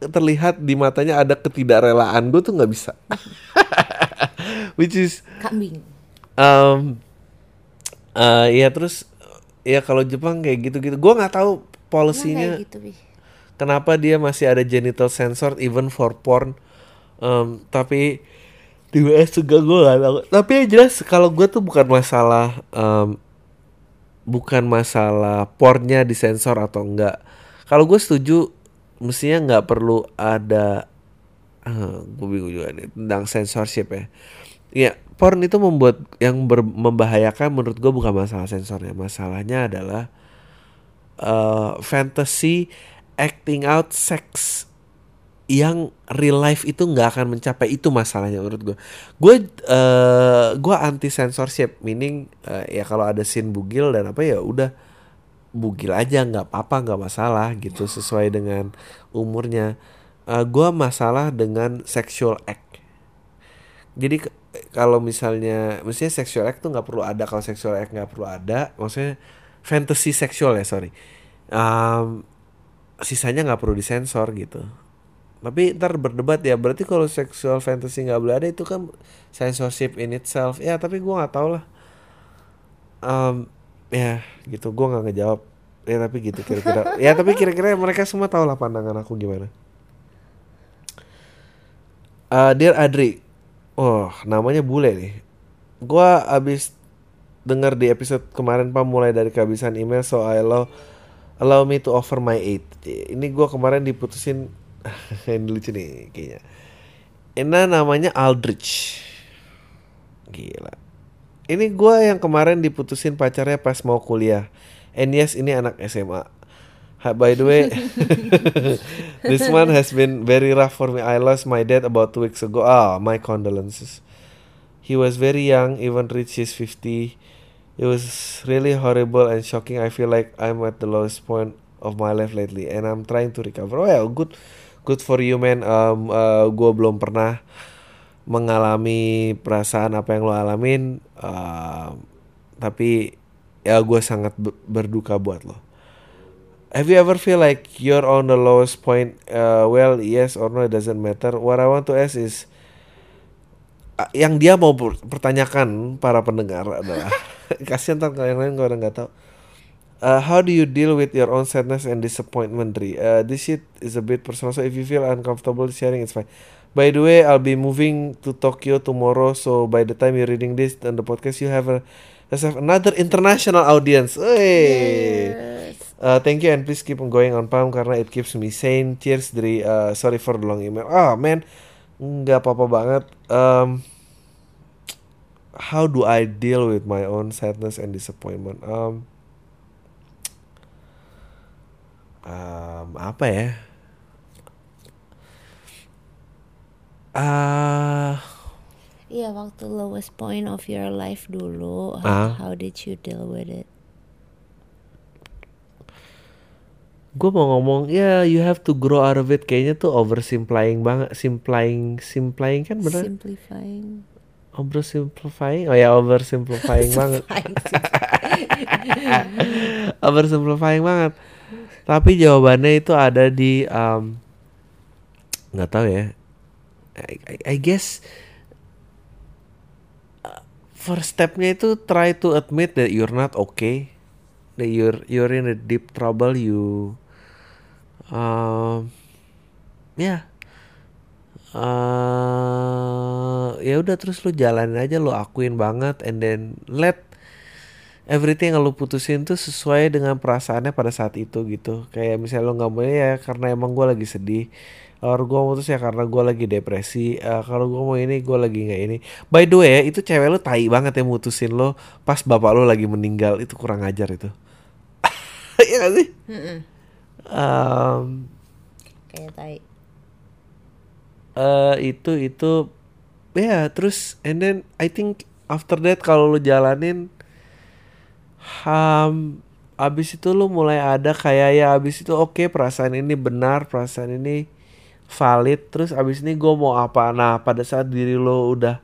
terlihat di matanya ada ketidakrelaan. Gue tuh nggak bisa [LAUGHS] which is kambing. um, eh, ya terus ya kalau Jepang kayak gitu-gitu. Gue nggak tahu polisinya gitu, Bi. kenapa dia masih ada genital censored even for porn. Um, tapi di WS juga gue gak tahu. Tapi yang jelas kalau gue tuh bukan masalah um, bukan masalah portnya disensor atau enggak kalau gue setuju mestinya nggak perlu ada uh, gue bingung juga nih tentang censorship ya ya porn itu membuat yang ber, membahayakan menurut gue bukan masalah sensornya. Masalahnya adalah uh, fantasy acting out sex yang real life itu nggak akan mencapai itu masalahnya menurut gue gue uh, gue anti censorship meaning uh, ya kalau ada scene bugil dan apa ya udah bugil aja nggak apa-apa nggak masalah gitu sesuai dengan umurnya. Uh, gue masalah dengan sexual act. Jadi kalau misalnya mestinya sexual act tuh nggak perlu ada kalau sexual act nggak perlu ada maksudnya fantasy seksual ya sorry. Um, sisanya nggak perlu disensor gitu. Tapi ntar berdebat ya berarti kalau sexual fantasy nggak boleh ada itu kan censorship in itself. Ya tapi gue nggak tahu lah. Um, ya gitu. Gue nggak ngejawab. Ya tapi gitu kira-kira. [LAUGHS] Ya tapi kira-kira mereka semua tahu lah pandangan aku gimana. Uh, dear Adri oh namanya bule nih gue abis dengar di episode kemarin pak mulai dari kehabisan email so I allow allow me to offer my aid ini gue kemarin diputusin [LAUGHS] ini lucu nih kayaknya. Ini namanya Aldrich. Gila. Ini gue yang kemarin diputusin pacarnya pas mau kuliah. And yes, ini anak SMA. By the way, [LAUGHS] [LAUGHS] this one has been very rough for me. I lost my dad about two weeks ago. Ah, oh, my condolences. He was very young, even reached his 50. It was really horrible and shocking. I feel like I'm at the lowest point of my life lately, and I'm trying to recover. Well, good good for you man um, uh, gue belum pernah mengalami perasaan apa yang lo alamin uh, tapi ya gue sangat berduka buat lo have you ever feel like you're on the lowest point uh, well yes or no it doesn't matter what I want to ask is uh, yang dia mau pertanyakan para pendengar adalah [LAUGHS] kasihan kalau yang lain gue nggak tahu Uh, how do you deal with your own sadness and disappointment, Dri? Uh, this shit is a bit personal, so if you feel uncomfortable sharing, it's fine. By the way, I'll be moving to Tokyo tomorrow, so by the time you're reading this and the podcast, you have a have another international audience. Hey. Yes. Uh, thank you and please keep on going on Palm karena it keeps me sane. Cheers, Dri. Uh, sorry for the long email. Ah, oh, man, nggak apa-apa banget. Um, how do I deal with my own sadness and disappointment? Um, um, apa ya? Ah. Uh, Iya waktu lowest point of your life dulu, uh, how did you deal with it? Gue mau ngomong ya yeah, you have to grow out of it kayaknya tuh oversimplifying banget, simplifying, simplifying kan benar? Simplifying. Oversimplifying, oh ya oversimplifying banget. [LAUGHS] oversimplifying banget tapi jawabannya itu ada di nggak um, tahu ya I, I, I guess uh, first stepnya itu try to admit that you're not okay that you're you're in a deep trouble you um, ya. Yeah. uh, ya udah terus lu jalanin aja lu akuin banget and then let everything yang lo putusin tuh sesuai dengan perasaannya pada saat itu gitu. Kayak misalnya lo nggak mau ya karena emang gue lagi sedih. Kalau gue mau ya karena gue lagi depresi. Uh, kalau gue mau ini gue lagi nggak ini. By the way itu cewek lo tai banget ya mutusin lo pas bapak lo lagi meninggal. Itu kurang ajar itu. [LAUGHS] Iya sih um, kayak tai. uh, itu itu ya yeah, terus and then I think after that kalau lo jalanin um, abis itu lu mulai ada kayak ya abis itu oke okay, perasaan ini benar perasaan ini valid terus abis ini gue mau apa? Nah pada saat diri lo udah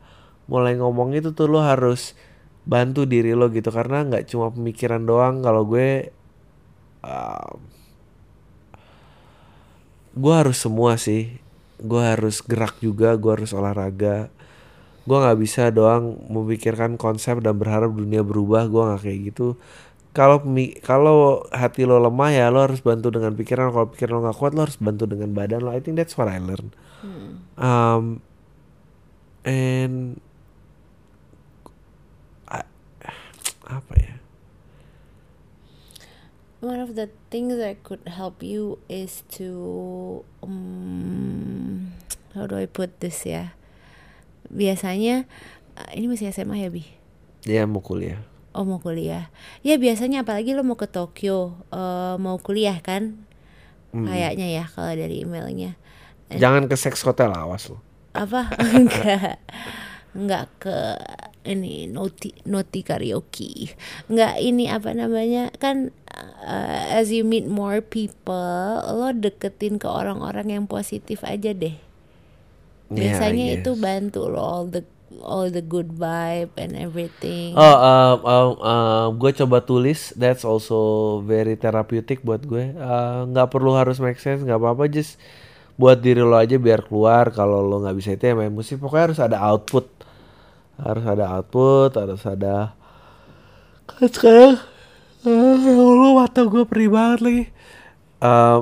mulai ngomong itu tuh lo harus bantu diri lo gitu karena nggak cuma pemikiran doang. Kalau gue um, gue harus semua sih. Gue harus gerak juga gue harus olahraga. Gue nggak bisa doang memikirkan konsep dan berharap dunia berubah gue nggak kayak gitu. Kalau kalau hati lo lemah ya lo harus bantu dengan pikiran. Kalau pikiran lo nggak kuat lo harus bantu dengan badan lo. I think that's what I learn hmm. um, and I- apa ya One of the things that could help you is to um, how do I put this ya? Biasanya uh, ini masih SMA ya bi? dia mau kuliah Oh mau kuliah? Ya biasanya apalagi lo mau ke Tokyo, uh, mau kuliah kan? Kayaknya ya kalau dari emailnya. jangan ke seks hotel awas lo Apa? [LAUGHS] Enggak, enggak ke ini noti noti karaoke. Enggak ini apa namanya kan? Uh, as you meet more people, lo deketin ke orang-orang yang positif aja deh. Yeah, Biasanya itu guess. bantu lo all the all the good vibe and everything. Oh, um, um, um, gue coba tulis. That's also very therapeutic buat gue. Uh, Nggak perlu harus make sense, nggak apa-apa. Just buat diri lo aja biar keluar. Kalau lo nggak bisa itu ya main musik. Pokoknya harus ada output. Harus ada output. Harus ada. Kan sekarang, uh, ya Allah mata gue perih banget lagi. Um,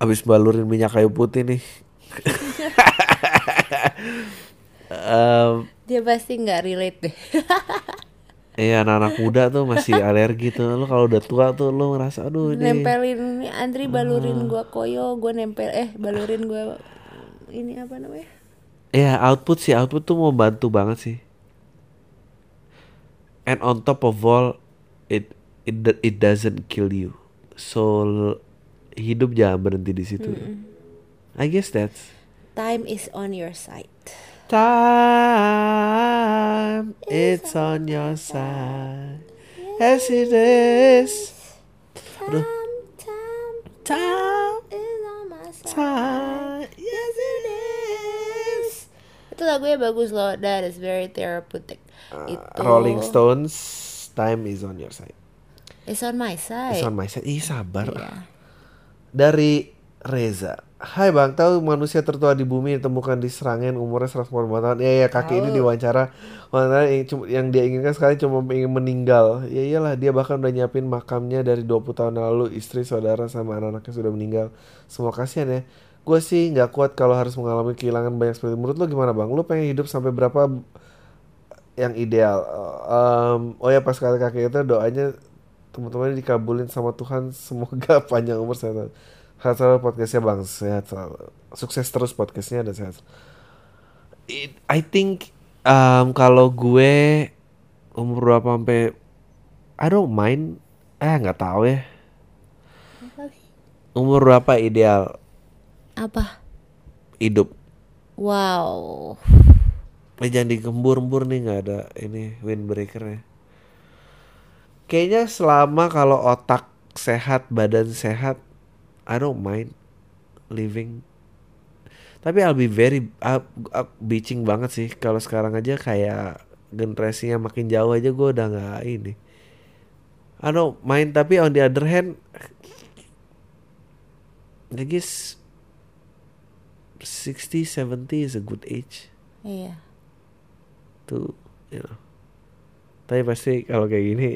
abis balurin minyak kayu putih nih. [LAUGHS] Um, Dia pasti nggak relate deh. [LAUGHS] Iya anak-anak muda tuh masih [LAUGHS] alergi tuh Lu kalau udah tua tuh lu ngerasa aduh ini Nempelin Andri balurin gua koyo, gua nempel eh balurin gua ini apa namanya? Ya output sih output tuh mau bantu banget sih And on top of all It it, it doesn't kill you. So hidup jangan berhenti di situ. I guess that's Time is on your side. Time It's on your side. As it is. Aduh. time Time is on my side. Time Yes it is. Itu lagunya bagus loh, that is very therapeutic. Itu. Uh, Rolling Stones Time is on your side It's on my side. It's on my side. Ih sabar. Iya. Dari Reza. Hai bang, tahu manusia tertua di bumi ditemukan di Serangan umurnya 145 tahun? Ya ya kaki ini diwawancara. Wawancara yang, dia inginkan sekali cuma ingin meninggal. Ya iyalah. Dia bahkan udah nyiapin makamnya dari 20 tahun lalu. Istri, saudara, sama anak-anaknya sudah meninggal. Semua kasihan ya. Gue sih nggak kuat kalau harus mengalami kehilangan banyak seperti itu. Menurut lo gimana bang? Lo pengen hidup sampai berapa yang ideal? Em, oh ya pas kali kakek itu doanya teman-teman dikabulin sama Tuhan semoga [LAUGHS] panjang umur sehat sehat selalu podcastnya bang sehat selalu. Sukses terus podcastnya dan sehat It- I think em, kalau gue umur berapa sampai I don't mind. Eh nggak tahu ya. Umur berapa ideal? Apa? hidup. Wow. Eh jangan digembur-embur nih nggak ada ini windbreaker ya. Kayaknya selama kalau otak sehat, badan sehat, I don't mind living. Tapi I'll be very uh, uh, bitching banget sih kalau sekarang aja kayak generasinya makin jauh aja gue udah nggak ini. I don't mind tapi on the other hand, I guess 60, 70 is a good age Iya. tuh you know. tapi pasti kalau kayak gini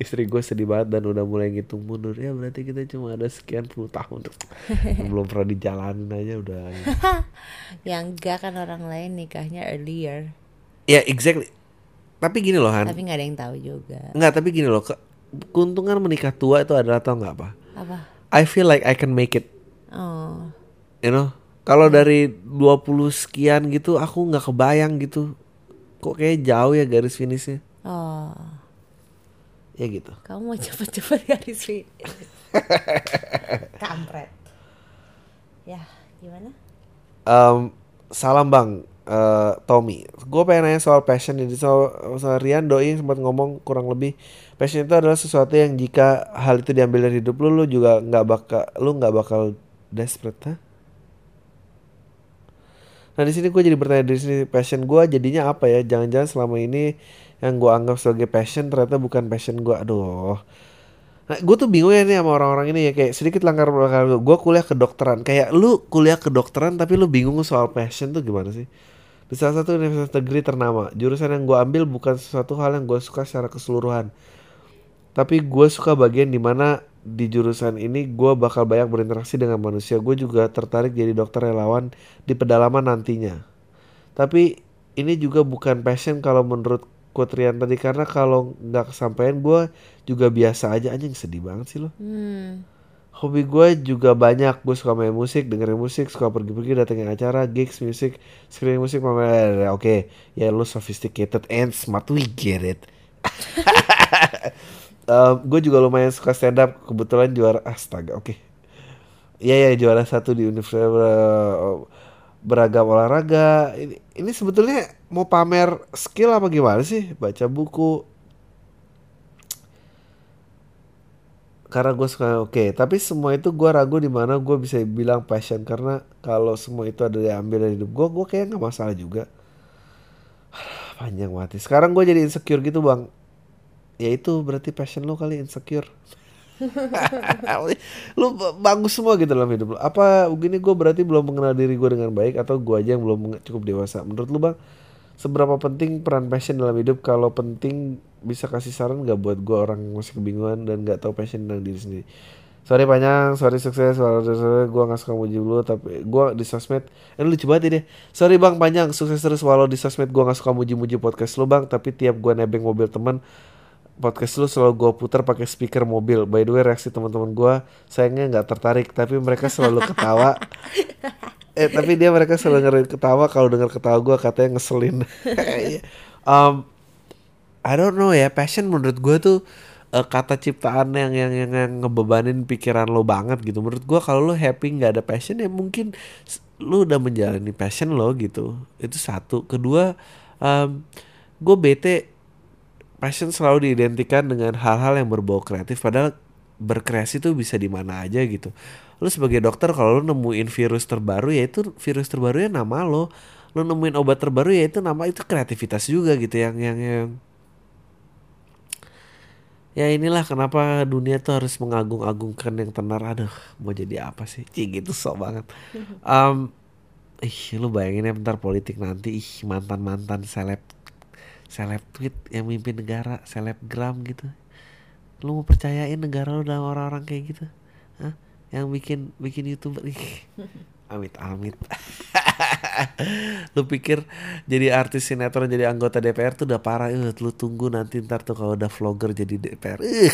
istri gue sedih banget dan udah mulai ngitung mundur ya berarti kita cuma ada sekian puluh tahun [LAUGHS] belum pernah dijalanin aja udah [LAUGHS] Yang enggak kan orang lain nikahnya earlier. ya exactly tapi gini loh Han Tapi nggak ada yang tahu juga. nggak tapi gini loh ke- keuntungan menikah tua itu adalah tau nggak apa Apa? I feel like I can make it Oh. you know kalau dari 20 sekian gitu aku nggak kebayang gitu kok kayak jauh ya garis finishnya Oh. Ya gitu Kamu mau cepet-cepet garis finish. [LAUGHS] Kampret. Ya, gimana? Em, salam bang eh, Tommy gue pengen nanya soal passion ini soal, soal Rian Doi sempat ngomong kurang lebih passion itu adalah sesuatu yang jika hal itu diambil dari hidup lu lu juga nggak bakal lu nggak bakal desperate ha? Nah di sini gue jadi bertanya dari sini passion gue jadinya apa ya? Jangan-jangan selama ini yang gue anggap sebagai passion ternyata bukan passion gue. Aduh. Nah, gue tuh bingung ya nih sama orang-orang ini ya kayak sedikit langgar belakang gue kuliah kedokteran. Kayak lu kuliah kedokteran tapi lu bingung soal passion tuh gimana sih? Di salah satu universitas negeri ternama jurusan yang gue ambil bukan sesuatu hal yang gue suka secara keseluruhan. Tapi gue suka bagian di mana di jurusan ini gue bakal banyak berinteraksi dengan manusia. Gue juga tertarik jadi dokter relawan di pedalaman nantinya. Tapi ini juga bukan passion kalau menurut Kutrian tadi karena kalau nggak kesampaian gue juga biasa aja anjing sedih banget sih lo. Hmm. Hobi gue juga banyak, gue suka main musik, dengerin musik, suka pergi-pergi, datengin acara, gigs, musik, screening musik. Oke, ya lu sophisticated and smart, we get it. [LAUGHS] gue juga lumayan suka stand up, kebetulan juara astaga, oke. Iya ya juara satu di universitas beragam olahraga. Ini, ini sebetulnya mau pamer skill apa gimana sih? Baca buku, karena gue suka oke okay. tapi semua itu gue ragu di mana gue bisa bilang passion karena kalau semua itu ada diambil dari hidup gue gue kayak nggak masalah juga. [SIGHS] Panjang mati sekarang gue jadi insecure gitu bang. Ya itu berarti passion lo kali insecure. [LAUGHS] Lu bagus semua gitu dalam hidup lo apa begini gue berarti belum mengenal diri gue dengan baik atau gue aja yang belum cukup dewasa? Menurut lu bang seberapa penting peran passion dalam hidup? Kalau penting bisa kasih saran gak buat gue orang yang masih kebingungan dan gak tahu passion tentang diri sendiri? Sorry panjang sorry sukses. Sorry gue gak suka muji lu tapi gue di sosmed. Eh lucu banget ini sorry bang panjang sukses terus walau di sosmed. Gue gak suka muji-muji podcast lu bang. Tapi tiap gue nebeng mobil teman podcast lu selalu gue putar pakai speaker mobil. By the way reaksi teman-teman gue sayangnya nggak tertarik tapi mereka selalu ketawa [LAUGHS] eh tapi dia mereka selalu ngeri ketawa. Kalau dengar ketawa gue katanya ngeselin. [LAUGHS] Um, I don't know ya. Passion menurut gue tuh uh, kata ciptaan yang yang yang, yang ngebebanin pikiran lo banget gitu. Menurut gue kalau lo happy nggak ada passion ya mungkin lo udah menjalani passion lo gitu. Itu satu. Kedua um, gue bete passion selalu diidentikan dengan hal-hal yang berbau kreatif. Padahal berkreasi tuh bisa di mana aja gitu lo sebagai dokter kalau lo nemuin virus terbaru ya itu virus terbaru ya nama lo. Lo nemuin obat terbaru ya itu nama itu kreativitas juga gitu yang yang yang. Ya inilah kenapa dunia tuh harus mengagung-agungkan yang tenar. Aduh mau jadi apa sih? Cing gitu sok banget. [LAUGHS] Um, ih lu bayangin ya bentar politik nanti. Ih mantan mantan seleb seleb tweet yang mimpin negara selebgram gitu. Lu mau percayain negara lu dalam orang-orang kayak gitu? Hah? Yang bikin bikin youtuber ih. [LAUGHS] Amit amit. [LAUGHS] Lu pikir jadi artis sinetron jadi anggota DPR tuh udah parah. Uh, lu tunggu nanti ntar tuh kalau udah vlogger jadi DPR uh. [LAUGHS]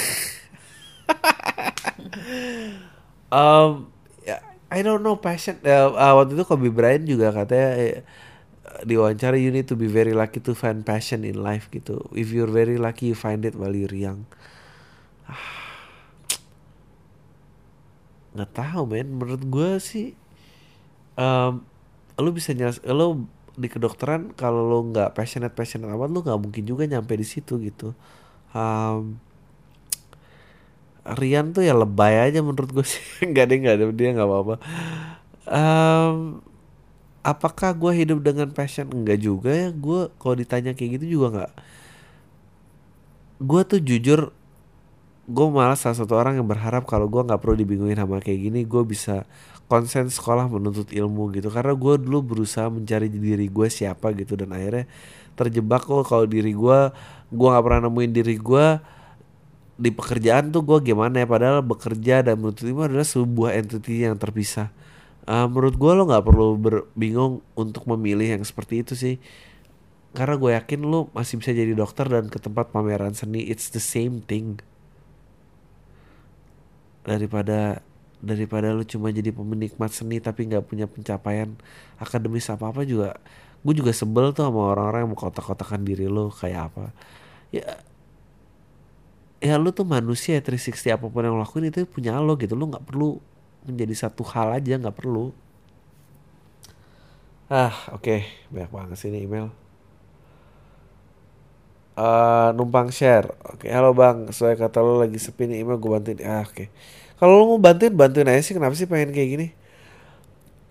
um, ya, I don't know passion. Uh, uh, waktu itu Kobe Bryant juga katanya eh, diwawancara you need to be very lucky to find passion in life gitu. If you're very lucky you find it while you're young nggak tahu men. Menurut gue sih um, lu bisa nyas lu di kedokteran kalau lu nggak passionate passionate amat lu nggak mungkin juga nyampe di situ gitu. Um, Rian tuh ya lebay aja menurut gue sih. [LAUGHS] Nggak deh nggak ada dia nggak apa-apa. Um, apakah gue hidup dengan passion? Enggak juga ya. Gue kalau ditanya kayak gitu juga nggak. Gue tuh jujur gue malah salah satu orang yang berharap kalau gue nggak perlu dibingungin sama kayak gini gue bisa konsen sekolah menuntut ilmu gitu. Karena gue dulu berusaha mencari diri gue siapa gitu dan akhirnya terjebak kok kalau diri gue gue nggak pernah nemuin diri gue di pekerjaan tuh gue gimana ya. Padahal bekerja dan menuntut ilmu adalah sebuah entity yang terpisah. Uh, menurut gue lo nggak perlu bingung untuk memilih yang seperti itu sih. Karena gue yakin lo masih bisa jadi dokter dan ke tempat pameran seni it's the same thing daripada daripada lu cuma jadi pemenikmat seni tapi nggak punya pencapaian akademis apa apa juga gue juga sebel tuh sama orang-orang yang mau kotak-kotakan diri lo kayak apa. Ya ya lu tuh manusia 360 apa pun yang lo lakuin itu punya lo gitu. Lo nggak perlu menjadi satu hal aja nggak perlu. Ah oke. Okay. banyak banget sih ini email uh, numpang share. Oke okay, halo bang saya kata lo lagi sepi nih email gue bantuin. Ah oke. Okay kalau lo mau bantuin bantuin aja sih kenapa sih pengen kayak gini?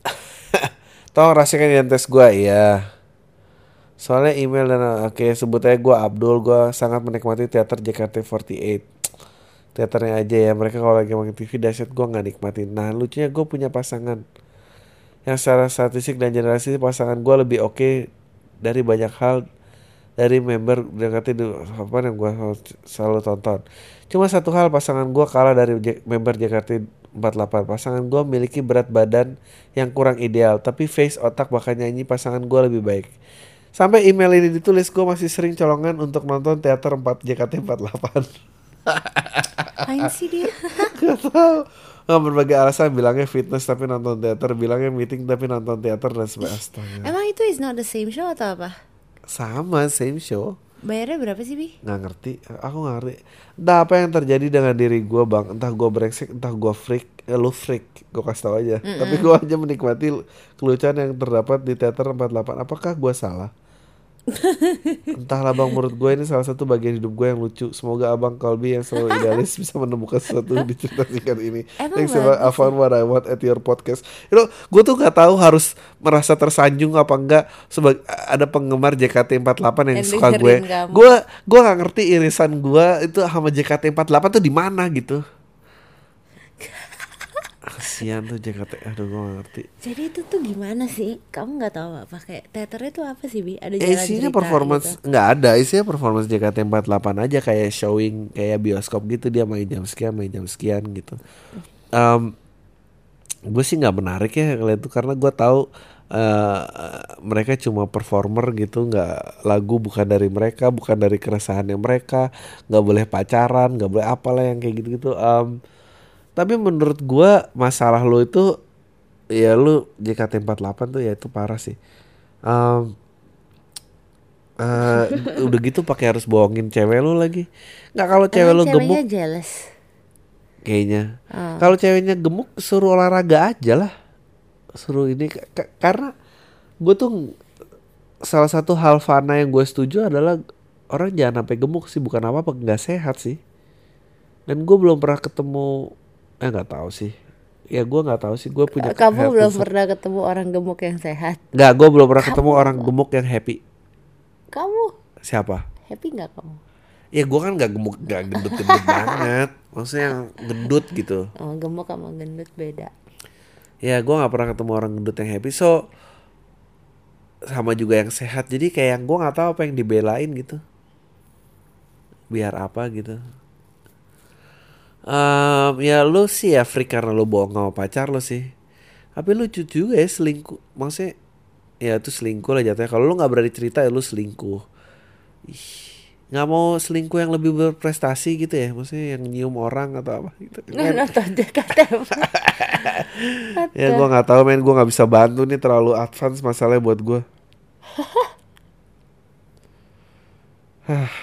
[LAUGHS] Tolong rahasiakan identitas gue ya soalnya email dan oke okay, sebut aja gue Abdul gue sangat menikmati teater JKT48 teaternya aja ya mereka kalau lagi main TV dahsyat gue nggak nikmatin. Nah lucunya gue punya pasangan. Yang secara statistik dan generasi pasangan gue lebih oke okay dari banyak hal dari member JKT apa yang gue selalu tonton. Cuma satu hal pasangan gue kalah dari member JKT 48. Pasangan gue memiliki berat badan yang kurang ideal, tapi face, otak, bahkan nyanyi pasangan gue lebih baik. Sampai email ini ditulis gue masih sering colongan untuk nonton teater 4 JKT48. Apain sih dia? [LAUGHS] Gak tau. Nggak berbagai alasan bilangnya fitness tapi nonton teater, bilangnya meeting tapi nonton teater dan sebagainya. Emang itu is not the same show atau apa? Sama same show. Bayarnya berapa sih, Bi? nggak ngerti. Aku nggak ngerti. Entah apa yang terjadi dengan diri gue bang? Entah gue brengsek entah gue freak eh, lu freak. Gue kasih tau aja. Tapi gue aja menikmati kelucuan yang terdapat di teater 48 apakah gue salah Entahlah bang, menurut gue ini salah satu bagian hidup gue yang lucu. Semoga abang Colby yang selalu idealis [LAUGHS] bisa menemukan sesuatu di cerita singkat ini. Emang Thanks bang, I found what I want at your podcast. You know, gue tuh gak tahu harus merasa tersanjung apa enggak sebagai ada penggemar JKT48 yang Yang suka gue. Gue gue gak ngerti irisan gue itu sama JKT48 tuh di mana gitu. Kasian tuh JKT, aduh gue gak ngerti. Jadi itu tuh gimana sih? Kamu nggak tahu apa? Kayak teaternya tuh apa sih, Bi? Ada Eh, jalan isinya cerita performance gitu. nggak ada isinya performance JKT48 aja kayak showing kayak bioskop gitu dia main jam sekian main jam sekian gitu Em, gue sih nggak menarik ya kalian tuh karena gue tahu eh, mereka cuma performer gitu nggak lagu bukan dari mereka bukan dari keresahannya mereka nggak boleh pacaran nggak boleh apalah yang kayak gitu gitu tapi menurut gue masalah lo itu ya lu JKT48 tuh ya itu parah sih. Em, eh, udah gitu pakai harus bohongin cewek lu lagi. Nggak kalau cewek Emang lu gemuk. jealous. kayaknya. Oh. kalau ceweknya gemuk suruh olahraga aja lah. Suruh ini Ka- ka- karena gue tuh salah satu hal fana yang gue setuju adalah orang jangan sampai gemuk sih bukan apa apa nggak sehat sih. Dan gue belum pernah ketemu eh nggak tahu sih. Ya gue nggak tahu sih. Gue punya Kamu belum pernah ketemu orang gemuk yang sehat. nggak gue belum pernah ketemu orang gemuk yang happy. Kamu? Siapa? Happy nggak kamu? ya gue kan nggak gemuk nggak gendut gendut [LAUGHS] banget. Maksudnya yang gendut gitu. Oh, gemuk sama gendut beda. ya gue nggak pernah ketemu orang gendut yang happy. So sama juga yang sehat. Jadi kayak yang gue nggak tahu apa yang dibelain gitu. Biar apa gitu Em, ya lu sih ya freak karena lu bohong sama pacar lu sih. Tapi lucu juga ya selingkuh maksudnya ya itu selingkuh lah jatuhnya. Kalau lu nggak berani cerita ya lu selingkuh. Ih, nggak mau selingkuh yang lebih berprestasi gitu ya maksudnya yang nyium orang atau apa gitu. [LAUGHS] Nggak Kan- nonton JKT Ya gue nggak tahu men. Gue nggak bisa bantu nih terlalu advance masalahnya buat gue. [LAUGHS] Hah.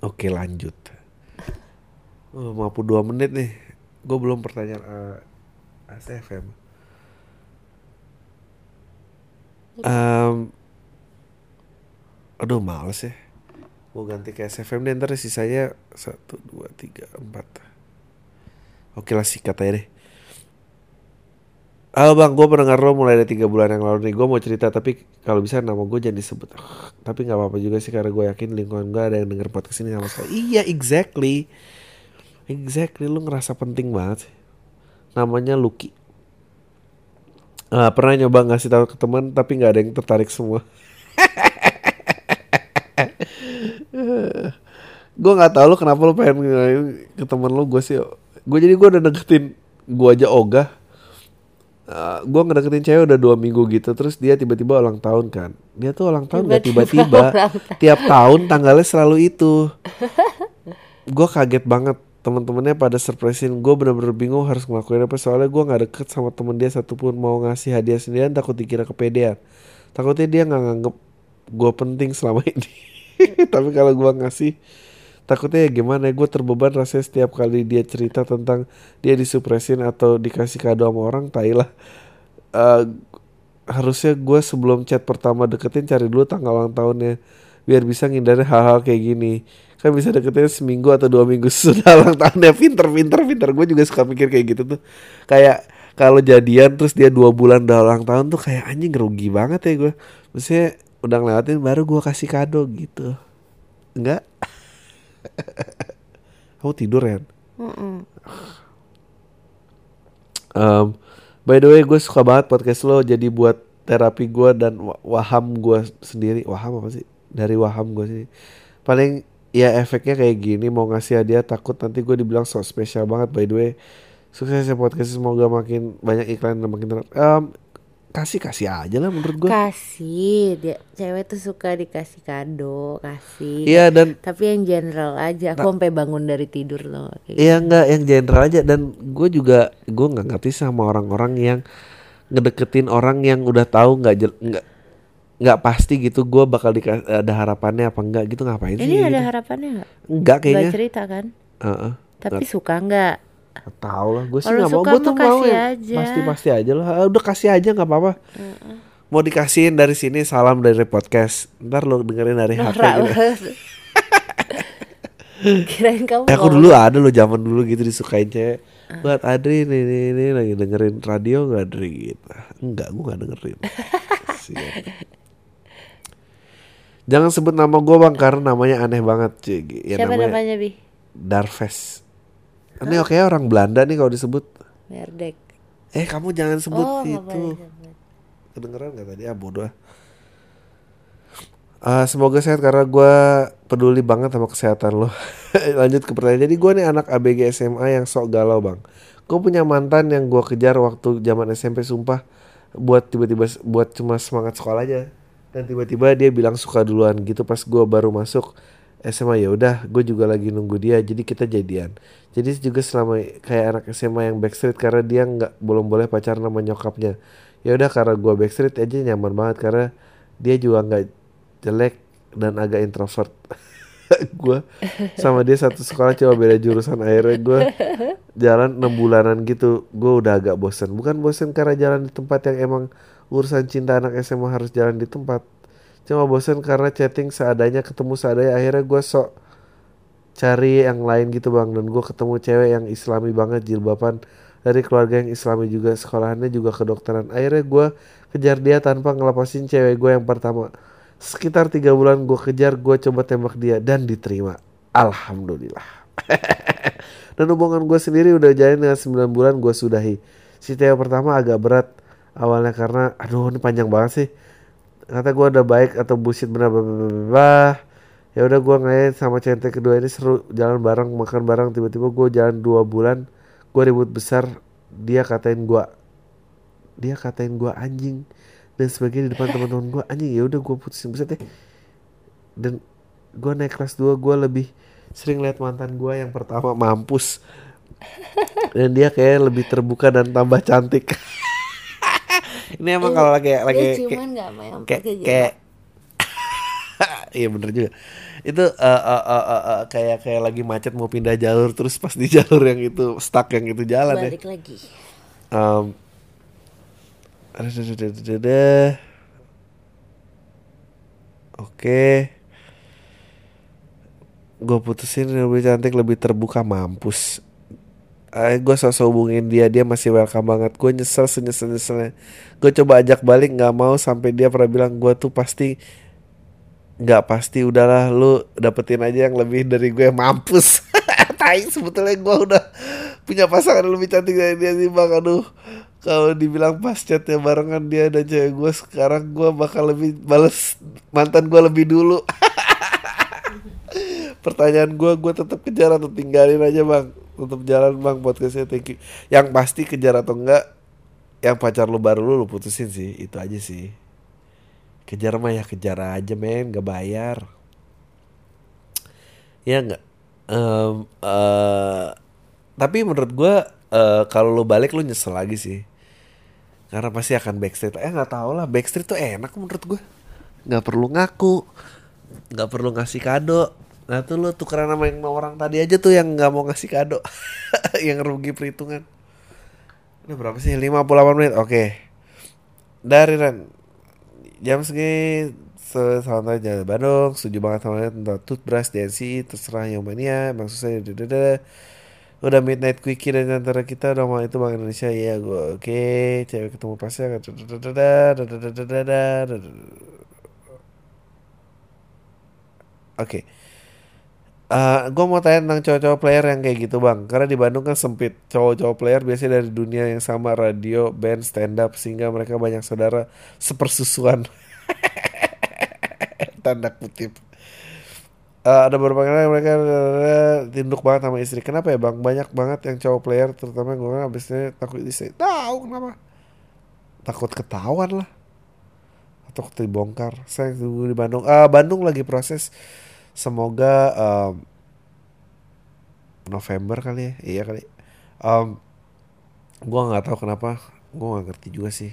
Oke lanjut. Oh, 52 menit nih. Gue belum pertanyaan uh, ACFM. Em, aduh males ya. Mau ganti ke SFM deh ntar sisanya 1, 2, 3, 4 Oke lah sikat aja deh Halo bang, gue pendengar lo mulai dari tiga bulan yang lalu nih. Gue mau cerita tapi kalau bisa nama gue jangan disebut. Tapi gak apa-apa juga sih karena gue yakin lingkungan gue ada yang denger podcast ini sama sekali Iya exactly. Exactly, lu ngerasa penting banget sih. Namanya Lucky. Ah, Pernah nyoba ngasih tahu ke teman tapi gak ada yang tertarik semua. [LAUGHS] Gue nggak tahu lo kenapa lo pengen ke temen lo gue sih gue jadi gue udah deketin gue aja ogah gue ngedeketin cewek udah dua minggu gitu terus dia tiba-tiba ulang tahun kan. Dia tuh ulang tahun gak Tiba-tiba tiba-tiba. ulang tahun. tiap tahun tanggalnya selalu itu. Gue kaget banget. Teman-temannya pada surprisein. Gue bener-bener bingung harus ngelakuin apa soalnya gue nggak deket sama temen dia satupun. Mau ngasih hadiah sendirian takut dikira kepedean. Takutnya dia nggak nganggep gue penting selama ini. [LAUGHS] Tapi kalau gue ngasih takutnya ya gimana gue terbeban rasanya setiap kali dia cerita tentang dia disupresin atau dikasih kado sama orang tai lah. Eh, harusnya gue sebelum chat pertama deketin cari dulu tanggal ulang tahunnya biar bisa ngindari hal-hal kayak gini. Kan bisa deketin seminggu atau dua minggu [LAUGHS] sudah ulang tahunnya. Pinter pinter pinter. Gue juga suka mikir kayak gitu tuh. Kayak kalau jadian terus dia dua bulan udah ulang tahun tuh kayak anjing rugi banget ya gue maksudnya udah ngelewatin baru gue kasih kado gitu. Enggak [LAUGHS] kamu tidur ya Mm-mm. Um, by the way, gue suka banget podcast lo. Jadi buat terapi gue dan wa- waham gue sendiri. Waham apa sih? Dari waham gue sih. Paling ya efeknya kayak gini. Mau ngasih hadiah takut nanti gue dibilang so spesial banget. By the way, sukses ya podcast. Semoga makin banyak iklan dan makin ter- Um, kasih kasih aja lah menurut gue kasih dia cewek tuh suka dikasih kado kasih iya dan tapi yang general aja aku sampai bangun dari tidur loh Iya enggak yang general aja dan gue juga gue nggak ngerti sama orang-orang yang ngedeketin orang yang udah tahu nggak nggak nggak pasti gitu gue bakal dikasih ada harapannya apa enggak gitu ngapain gitu. sih? ini ada gitu? harapannya nggak Enggak nggak kayaknya. cerita kan Heeh. tapi suka nggak Nggak tahu lah gue sih nggak mau. gue tuh mau aja. pasti pasti aja lah. Ah, udah kasih aja nggak apa-apa. Mau dikasihin dari sini salam dari podcast. Ntar lo dengerin dari HP Norak gitu. banget. [LAUGHS] kirain kamu Eh, aku ngomong- dulu ada lo zaman dulu gitu disukain cewek. Buat Adri nih, nih, nih lagi dengerin radio nggak Adri? Gitu. Enggak gue nggak dengerin. Jangan sebut nama gue bang karena namanya aneh banget cuy ya, siapa namanya namanya bi? Darves ini oke orang Belanda nih kalau disebut Merdek eh kamu jangan sebut oh itu kedengeran nggak tadi ah bodoh. Ah, semoga sehat karena gue peduli banget sama kesehatan lo. [LAUGHS] Lanjut ke pertanyaan. Jadi gue nih anak ABG SMA yang sok galau bang. Gue punya mantan yang gue kejar waktu zaman SMP sumpah buat tiba-tiba buat cuma semangat sekolah aja. Dan tiba-tiba dia bilang suka duluan gitu pas gue baru masuk SMA ya udah gue juga lagi nunggu dia jadi kita jadian. Jadi juga selama kayak anak SMA yang backstreet karena dia nggak belum boleh pacaran sama nyokapnya. Ya udah karena gue backstreet aja nyaman banget karena dia juga nggak jelek dan agak introvert. [LAUGHS] gue sama dia satu sekolah coba beda jurusan akhirnya gue jalan enam bulanan gitu gue udah agak bosen bukan bosen karena jalan di tempat yang emang urusan cinta anak SMA harus jalan di tempat cuma bosen karena chatting seadanya ketemu seadanya. Akhirnya gue sok cari yang lain gitu bang. Dan gue ketemu cewek yang islami banget jilbaban. Dari keluarga yang islami juga sekolahannya juga kedokteran. Akhirnya gue kejar dia tanpa ngelepasin cewek gue yang pertama. Sekitar tiga bulan gue kejar gue coba tembak dia dan diterima. Alhamdulillah. [LAUGHS] Dan hubungan gue sendiri udah jalan dengan 9 bulan gue sudahi. Si cewek pertama agak berat awalnya karena aduh ini panjang banget sih kata gue udah baik atau bullshit bener blah. ya udah gue ngeliat sama centek kedua ini seru jalan bareng makan bareng. Tiba-tiba gue jalan dua bulan gue ribut besar. Dia katain gue dia katain gue anjing. Dan sebagainya di depan [LAUGHS] teman-teman gue anjing ya udah gue putusin. Buset deh dan gue naik kelas 2 gue lebih sering lihat mantan gue yang pertama mampus. [LAUGHS] Dan dia kayak lebih terbuka dan tambah cantik [LAUGHS] ini emang kalau lagi lagi dia kayak- cuman nggak main kayak kayak [LAUGHS] iya bener juga. Itu eh, eh, eh, eh, eh, kayak kayak lagi macet mau pindah jalur terus pas di jalur yang itu stuck yang itu jalan ya. Balik lagi. Um, Oke. Gue putusin lebih cantik, lebih terbuka, mampus. Eh, gue sosok hubungin dia, dia masih welcome banget. Gue nyesel senyesel nyeselnya. Gue coba ajak balik, nggak mau sampai dia pernah bilang gue tuh pasti nggak pasti udahlah lu dapetin aja yang lebih dari gue mampus. [LAUGHS] Tai sebetulnya gue udah punya pasangan lebih cantik dari dia sih bang. Aduh kalau dibilang pas chatnya barengan dia dan cewek gue sekarang gue bakal lebih bales mantan gue lebih dulu. [LAUGHS] Pertanyaan gue, gue tetap kejar atau tinggalin aja bang. Tetap jalan bang podcastnya thank you. Yang pasti kejar atau enggak, yang pacar lu baru lu, lu putusin sih. Itu aja sih. Kejar mah ya kejar aja men, gak bayar. Ya enggak. Em, eh, tapi menurut gue eh, kalau lu balik lu nyesel lagi sih. Karena pasti akan backstreet. Eh nggak tahu lah, backstreet tuh enak menurut gue. Nggak perlu ngaku, nggak perlu ngasih kado. Nah tuh lu tukeran sama yang orang tadi aja tuh yang nggak mau ngasih kado, yang rugi perhitungan. Udah berapa sih? 58 menit. Oke. Dari Ren. Jam segini se- santai aja Bandung setuju banget sama dia tentang toothbrush DNC terserah yang mania susah ya udah midnight quickie dari antara kita udah mau itu bang Indonesia ya gue oke cewek ketemu pasnya dadadadada, dadadadada, oke Eh gue mau tanya tentang cowok-cowok player yang kayak gitu bang. Karena di Bandung kan sempit. Cowok-cowok player biasanya dari dunia yang sama Radio, band, stand up Sehingga mereka banyak saudara sepersusuan. [LAUGHS] Tanda kutip. Eh, Ada beberapa kali mereka eh, tunduk banget sama istri. Kenapa ya bang? Banyak banget yang cowok player Terutama gue kan abisnya takut istri. Tahu kenapa? Takut ketahuan lah. Atau dibongkar. Saya di Bandung. Ah Bandung lagi proses semoga um, November kali ya? Iya kali. Um, gua nggak tahu kenapa gua nggak ngerti juga sih.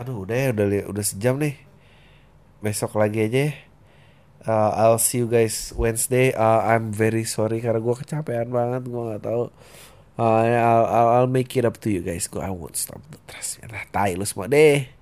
Aduh udah ya udah udah sejam nih. Besok lagi aja ya. Uh, I'll see you guys Wednesday. Uh, I'm very sorry karena gue kecapean banget gue nggak tahu. Uh, I'll, I'll, I'll make it up to you guys. Gue I won't stop the trust. Lah tai lu semua deh